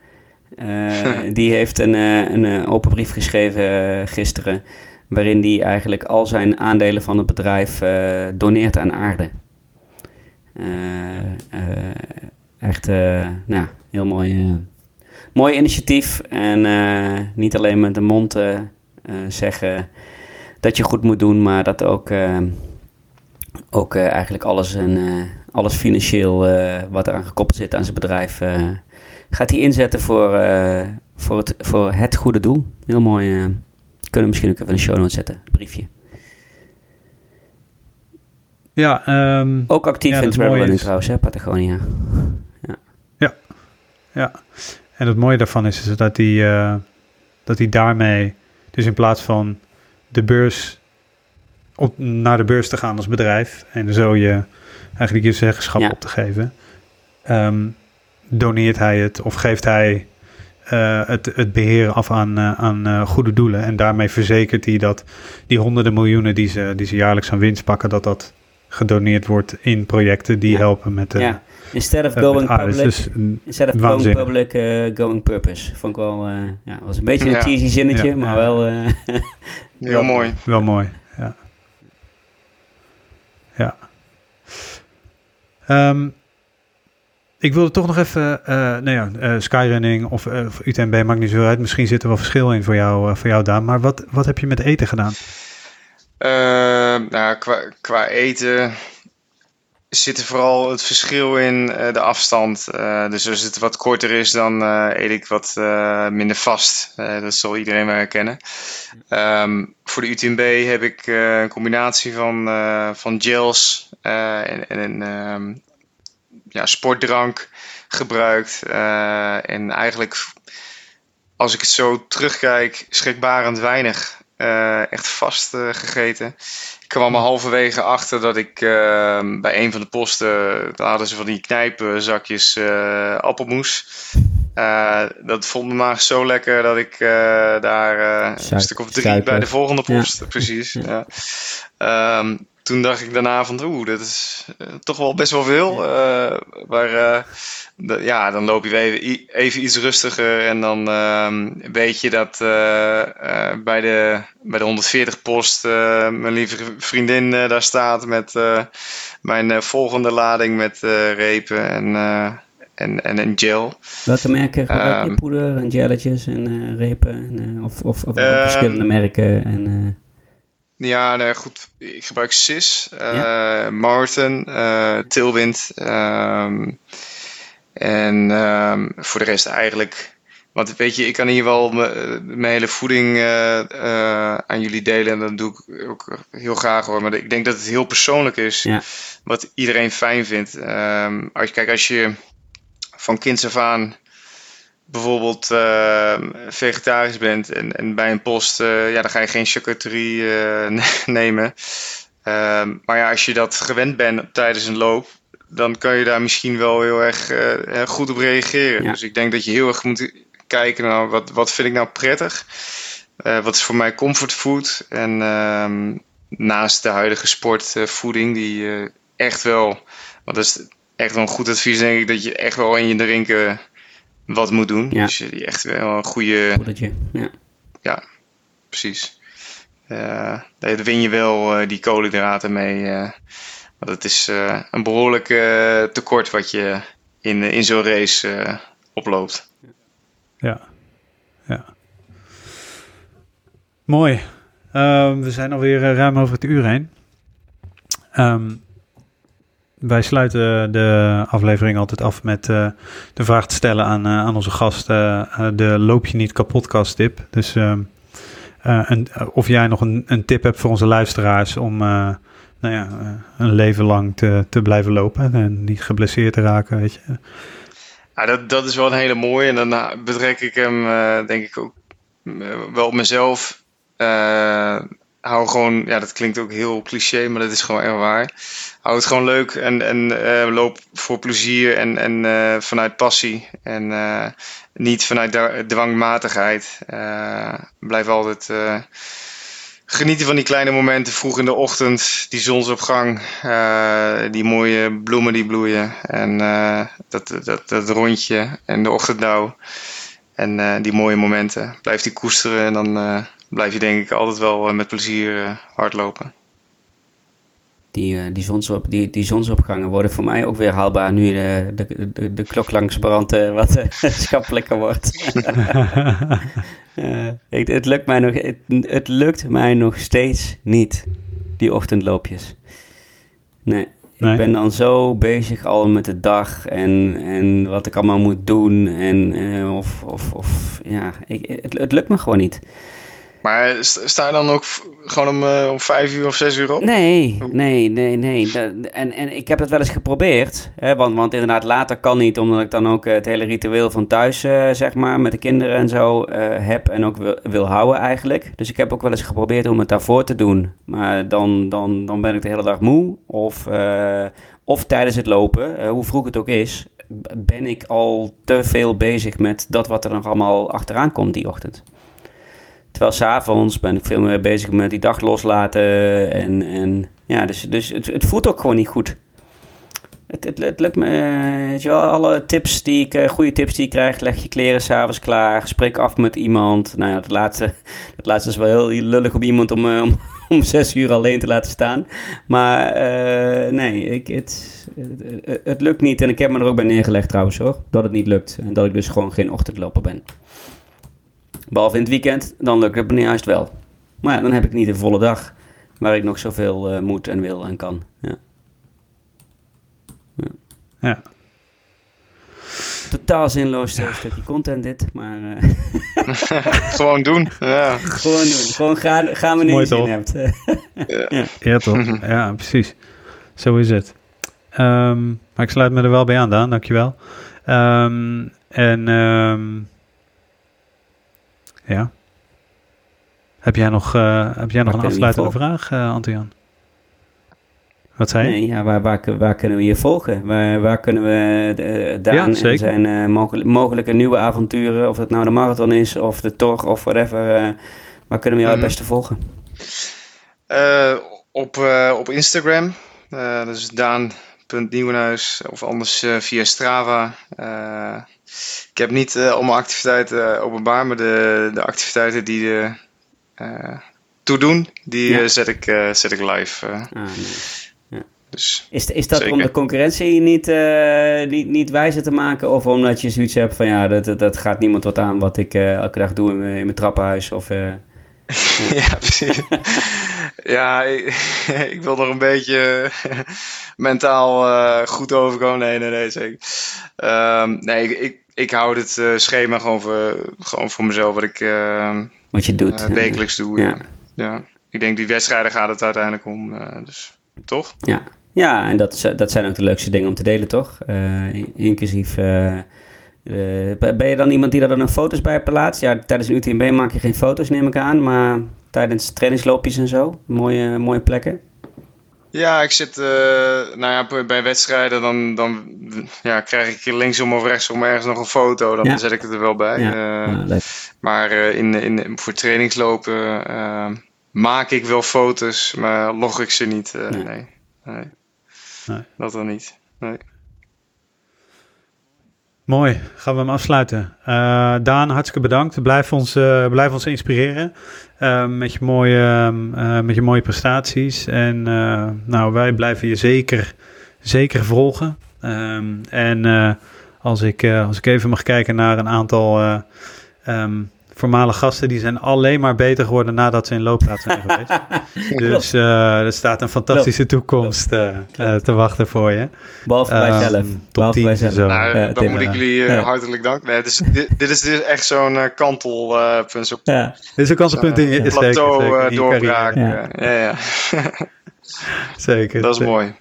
Uh, die heeft een, uh, een uh, open brief geschreven gisteren, waarin hij eigenlijk al zijn aandelen van het bedrijf doneert aan aarde. echt, nou, heel mooi, mooi initiatief. En niet alleen met de mond zeggen dat je goed moet doen, maar dat ook, ook eigenlijk alles, en, alles financieel wat eraan gekoppeld zit aan zijn bedrijf gaat hij inzetten voor, uh, voor, het, voor het goede doel. Heel mooi. Uh, kunnen we misschien ook even een show notes zetten, briefje. Ja, um, ook actief ja, in travel trouwens, hè, Patagonia. Ja. ja, ja. En het mooie daarvan is, is dat hij, uh, dat hij daarmee, dus in plaats van de beurs op, naar de beurs te gaan als bedrijf en zo je eigenlijk je zeggenschap ja. op te geven, um, doneert hij het of geeft hij uh, het, het beheer af aan, uh, aan uh, goede doelen. En daarmee verzekert hij dat die honderden miljoenen die ze, die ze jaarlijks aan winst pakken, dat dat gedoneerd wordt in projecten die ja. helpen met de. Ja. Instead of going public, dus instead of going public, going purpose. Vond ik wel, ja, was een beetje een cheesy zinnetje, ja. maar wel. Heel mooi. Wel mooi, ja. Ja. Um, ik wilde toch nog even, uh, nou ja, uh, skyrunning of, uh, of, UTMB maakt niet zo uit. Misschien zit er wel verschil in voor jou, voor jou Daan. Maar wat, wat heb je met eten gedaan? nou, qua, qua eten zit er vooral het verschil in de afstand. dus als het wat korter is, dan eet ik wat minder vast. dat zal iedereen wel herkennen. Um, voor de UTMB heb ik een combinatie van, van gels en, en um, ja, sportdrank gebruikt. Uh, en eigenlijk, als ik het zo terugkijk, schrikbarend weinig eh, echt vast eh, gegeten. Ik kwam al halverwege achter dat ik eh, bij een van de posten, daar hadden ze van die knijpzakjes eh appelmoes. Eh, dat vond mijn maag zo lekker dat ik eh, daar eh, een stuk of drie suiker. bij de volgende Ja. post, precies. Ja. Ehm, toen dacht ik daarna van, oeh, dat is eh, toch wel best wel veel. eh, maar eh, ja, dan loop je weer even, even iets rustiger en dan ehm, weet je dat bij, de, bij de 140 post mijn lieve vriendin daar staat met mijn volgende lading met repen en, en, en een gel. Welke merken gebruik je? Ehm. Poeder en jelletjes en repen? En, of of, of Ehm. verschillende merken? En, Ja, nee, goed. Ik gebruik SIS, eh Martin, eh Tilwind. ehm, en ehm, voor de rest eigenlijk. Want weet je, ik kan hier wel mijn hele voeding eh, aan jullie delen. En dat doe ik ook heel graag hoor. Maar ik denk dat het heel persoonlijk is. Ja. Wat iedereen fijn vindt. Ehm, als, je- kijk, als je van kinds af aan bijvoorbeeld eh, vegetarisch bent en, en bij een post, eh, ja, dan ga je geen charcuterie eh, nemen. Ehm, maar ja, als je dat gewend bent tijdens een loop, dan kan je daar misschien wel heel erg eh, goed op reageren. Ja. Dus ik denk dat je heel erg moet kijken naar wat, wat vind ik nou prettig. Wat is voor mij comfortfood? En ehm, naast de huidige sportvoeding, die echt wel, want dat is echt wel een goed advies, denk ik, dat je echt wel in je drinken wat moet doen. Ja. Dus je echt wel een goede, poedertje. Ja. precies. Eh, daar win je wel eh, die koolhydraten mee. eh want het is eh, een behoorlijk eh, tekort wat je in, in zo'n race eh, oploopt. Ja. ja. Mooi. Ehm, we zijn alweer ruim over het uur heen. Ehm, wij sluiten de aflevering altijd af met eh, de vraag te stellen aan, eh, aan onze gast. eh, de loop je niet kapotkast tip. Dus of jij nog een, een tip hebt voor onze luisteraars om nou ja, een leven lang te, te blijven lopen. En niet geblesseerd te raken, weet je. Dat, dat is wel een hele mooie. En dan betrek ik hem, denk ik, ook wel op mezelf. Hou gewoon, ja, dat klinkt ook heel cliché, maar dat is gewoon echt waar. Hou het gewoon leuk en, en eh, loop voor plezier en, en eh, vanuit passie. En eh, niet vanuit dwangmatigheid. Blijf altijd genieten van die kleine momenten vroeg in de ochtend. Die zonsopgang, die mooie bloemen die bloeien. En dat, dat, dat rondje en de ochtenddauw. En die mooie momenten. Blijf die koesteren en dan blijf je denk ik altijd wel eh, met plezier eh, hardlopen. Die, eh, die, zonsop, die, die zonsopgangen worden voor mij ook weer haalbaar nu de, de, de, de klok langs brandt eh, wat eh, schappelijker wordt. Ik, het, lukt mij nog, het, het lukt mij nog steeds niet, die ochtendloopjes. Nee, Nee? ik ben dan zo bezig al met de dag en, en wat ik allemaal moet doen. En, eh, of, of, of ja, ik, het, het lukt me gewoon niet. Maar st- sta je dan ook gewoon om, eh, om vijf uur of zes uur op? Nee, nee, nee, nee. En, en ik heb het wel eens geprobeerd. Hè, want, want inderdaad, later kan niet, omdat ik dan ook eh, het hele ritueel van thuis, eh, zeg maar, met de kinderen en zo heb en ook wil, wil houden eigenlijk. Dus ik heb ook wel eens geprobeerd om het daarvoor te doen. Maar dan, dan, dan ben ik de hele dag moe. Of, of tijdens het lopen, hoe vroeg het ook is, ben ik al te veel bezig met dat wat er nog allemaal achteraan komt die ochtend. Terwijl s'avonds ben ik veel meer bezig met die dag loslaten. En, en ja, dus, dus het, het voelt ook gewoon niet goed. Het, het, het lukt me, eh, weet je wel, alle tips die ik, eh, goede tips die ik krijg, leg je kleren s'avonds klaar, spreek af met iemand. Nou ja, dat laatste, dat laatste is wel heel lullig op iemand om, eh, om, om zes uur alleen te laten staan. Maar nee, ik, het, het, het lukt niet. En ik heb me er ook bij neergelegd trouwens hoor, dat het niet lukt. En dat ik dus gewoon geen ochtendloper ben. Behalve in het weekend, dan lukt het me juist wel. Maar ja, dan heb ik niet een volle dag waar ik nog zoveel eh, moet en wil en kan. Ja. Ja. Totaal zinloos eh, stukje content dit, maar eh, Gewoon doen. Ja. gewoon doen. Gewoon gaan, gaan wanneer je zin toch? hebt. Ja, toch? ja, precies. Zo is het. Ehm, maar ik sluit me er wel bij aan, Daan. Dankjewel. Ehm en ehm, ja. Heb jij nog, uh, heb jij nog een afsluitende vraag, uh, Antian? Wat zei je? Nee, ja, waar, waar, waar, kunnen we je volgen? Waar, waar kunnen we uh, Daan Ja, en zijn uh, mogelijk, mogelijke nieuwe avonturen, of het nou de marathon is, of de tocht, of whatever, uh, waar kunnen we jou het Mhm. beste volgen? Eh, op, eh, op Instagram, eh, dat is daan.nieuwenhuis, of anders eh, via Strava. Eh, ik heb niet eh, al mijn activiteiten openbaar, maar de, de activiteiten die er eh, toe doen, die Ja. eh, zet, ik, eh, zet ik live. eh. Ah, nee. dus Is, is dat om de concurrentie niet, eh, niet, niet wijzer te maken? Of omdat je zoiets hebt van ja, dat, dat, dat gaat niemand wat aan wat ik eh, elke dag doe in mijn, in mijn trappenhuis? Of, eh, ja, precies. ja, ik, ik wil nog een beetje mentaal eh, goed overkomen. Nee, nee, nee, zeker. Ehm, nee, ik, ik, ik hou dit eh, schema gewoon voor, gewoon voor mezelf, wat ik ehm, wat je doet. eh, wekelijks doe. Ja. Ja. Ja. Ik denk die wedstrijden gaat het uiteindelijk om. eh, dus toch? Ja, ja en dat, dat zijn ook de leukste dingen om te delen, toch? Eh, in- inclusief. eh, eh, ben je dan iemand die daar dan ook foto's bij plaatst? Ja, tijdens een UTMB maak je geen foto's, neem ik aan. Maar tijdens trainingsloopjes en zo, mooie, mooie plekken. Ja, ik zit eh, nou ja, bij- wedstrijden, dan, dan ja, krijg ik linksom of rechtsom ergens nog een foto. Dan Ja. zet ik het er wel bij. Ja, Eh, ja, leuk. Maar eh, in, in, voor trainingslopen maak ik wel foto's, maar log ik ze niet. Nee. nee. Nee. Nee. Dat dan niet. Nee. Mooi, gaan we hem afsluiten. Eh, Daan, hartstikke bedankt. Blijf ons, eh, blijf ons inspireren eh, met, je mooie, met je mooie prestaties. En nou, wij blijven je zeker, zeker volgen. Ehm, en als, ik, als ik even mag kijken naar een aantal eh, ehm, voormalige gasten, die zijn alleen maar beter geworden nadat ze in loopplaats zijn geweest. Dus eh, er staat een fantastische toekomst eh, eh, te wachten voor je. Behalve bij Ehm, zelf. top Behalve 10 bij en zelf. zo. Nou, Ja, dan Tim, moet ik jullie ja. hartelijk danken. Nee, dus, dit, dit is dus echt zo'n eh, kantelpunt. zo Ja, Dit is een kantelpunt in je plateau zeker, in je doorbraak. Ja, ja. Zeker. dat is zeker. mooi.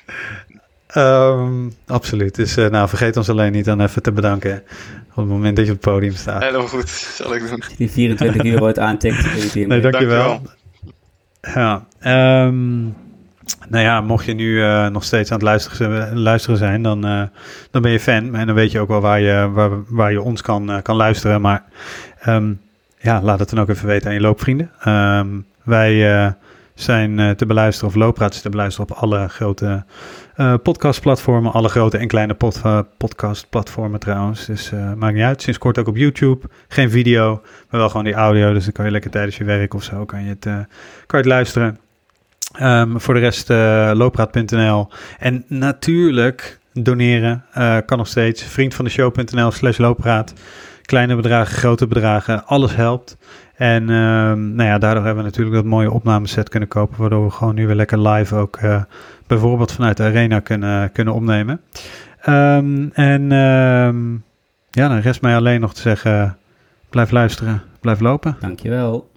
Ehm, absoluut. Dus eh, nou, vergeet ons alleen niet dan even te bedanken op het moment dat je op het podium staat. Helemaal goed, zal ik doen. die 24 uur wordt aantikt. Nee, dankjewel. Dankjewel. Ja, ehm, nou ja, mocht je nu eh, nog steeds aan het luisteren, luisteren zijn, dan, eh, dan ben je fan. En dan weet je ook wel waar je, waar, waar je ons kan, kan luisteren. Maar ehm, ja, laat het dan ook even weten aan je loopvrienden. Ehm, wij eh, zijn eh, te beluisteren, of Looppraat is te beluisteren op alle grote eh, podcastplatformen. Alle grote en kleine eh, podcastplatformen trouwens. Dus eh, maakt niet uit. Sinds kort ook op YouTube. Geen video, maar wel gewoon die audio. Dus dan kan je lekker tijdens je werk of zo kan je het, kan je het luisteren. Ehm, voor de rest uh, loopraad.nl. En natuurlijk doneren kan nog steeds. Vriendvandeshow.nl slash loopraad. Kleine bedragen, grote bedragen, alles helpt. En ehm, nou ja, daardoor hebben we natuurlijk dat mooie opnameset kunnen kopen. Waardoor we gewoon nu weer lekker live ook eh, bijvoorbeeld vanuit de arena kunnen, kunnen opnemen. Ehm, en ehm, ja, dan rest mij alleen nog te zeggen, blijf luisteren, blijf lopen. Dankjewel.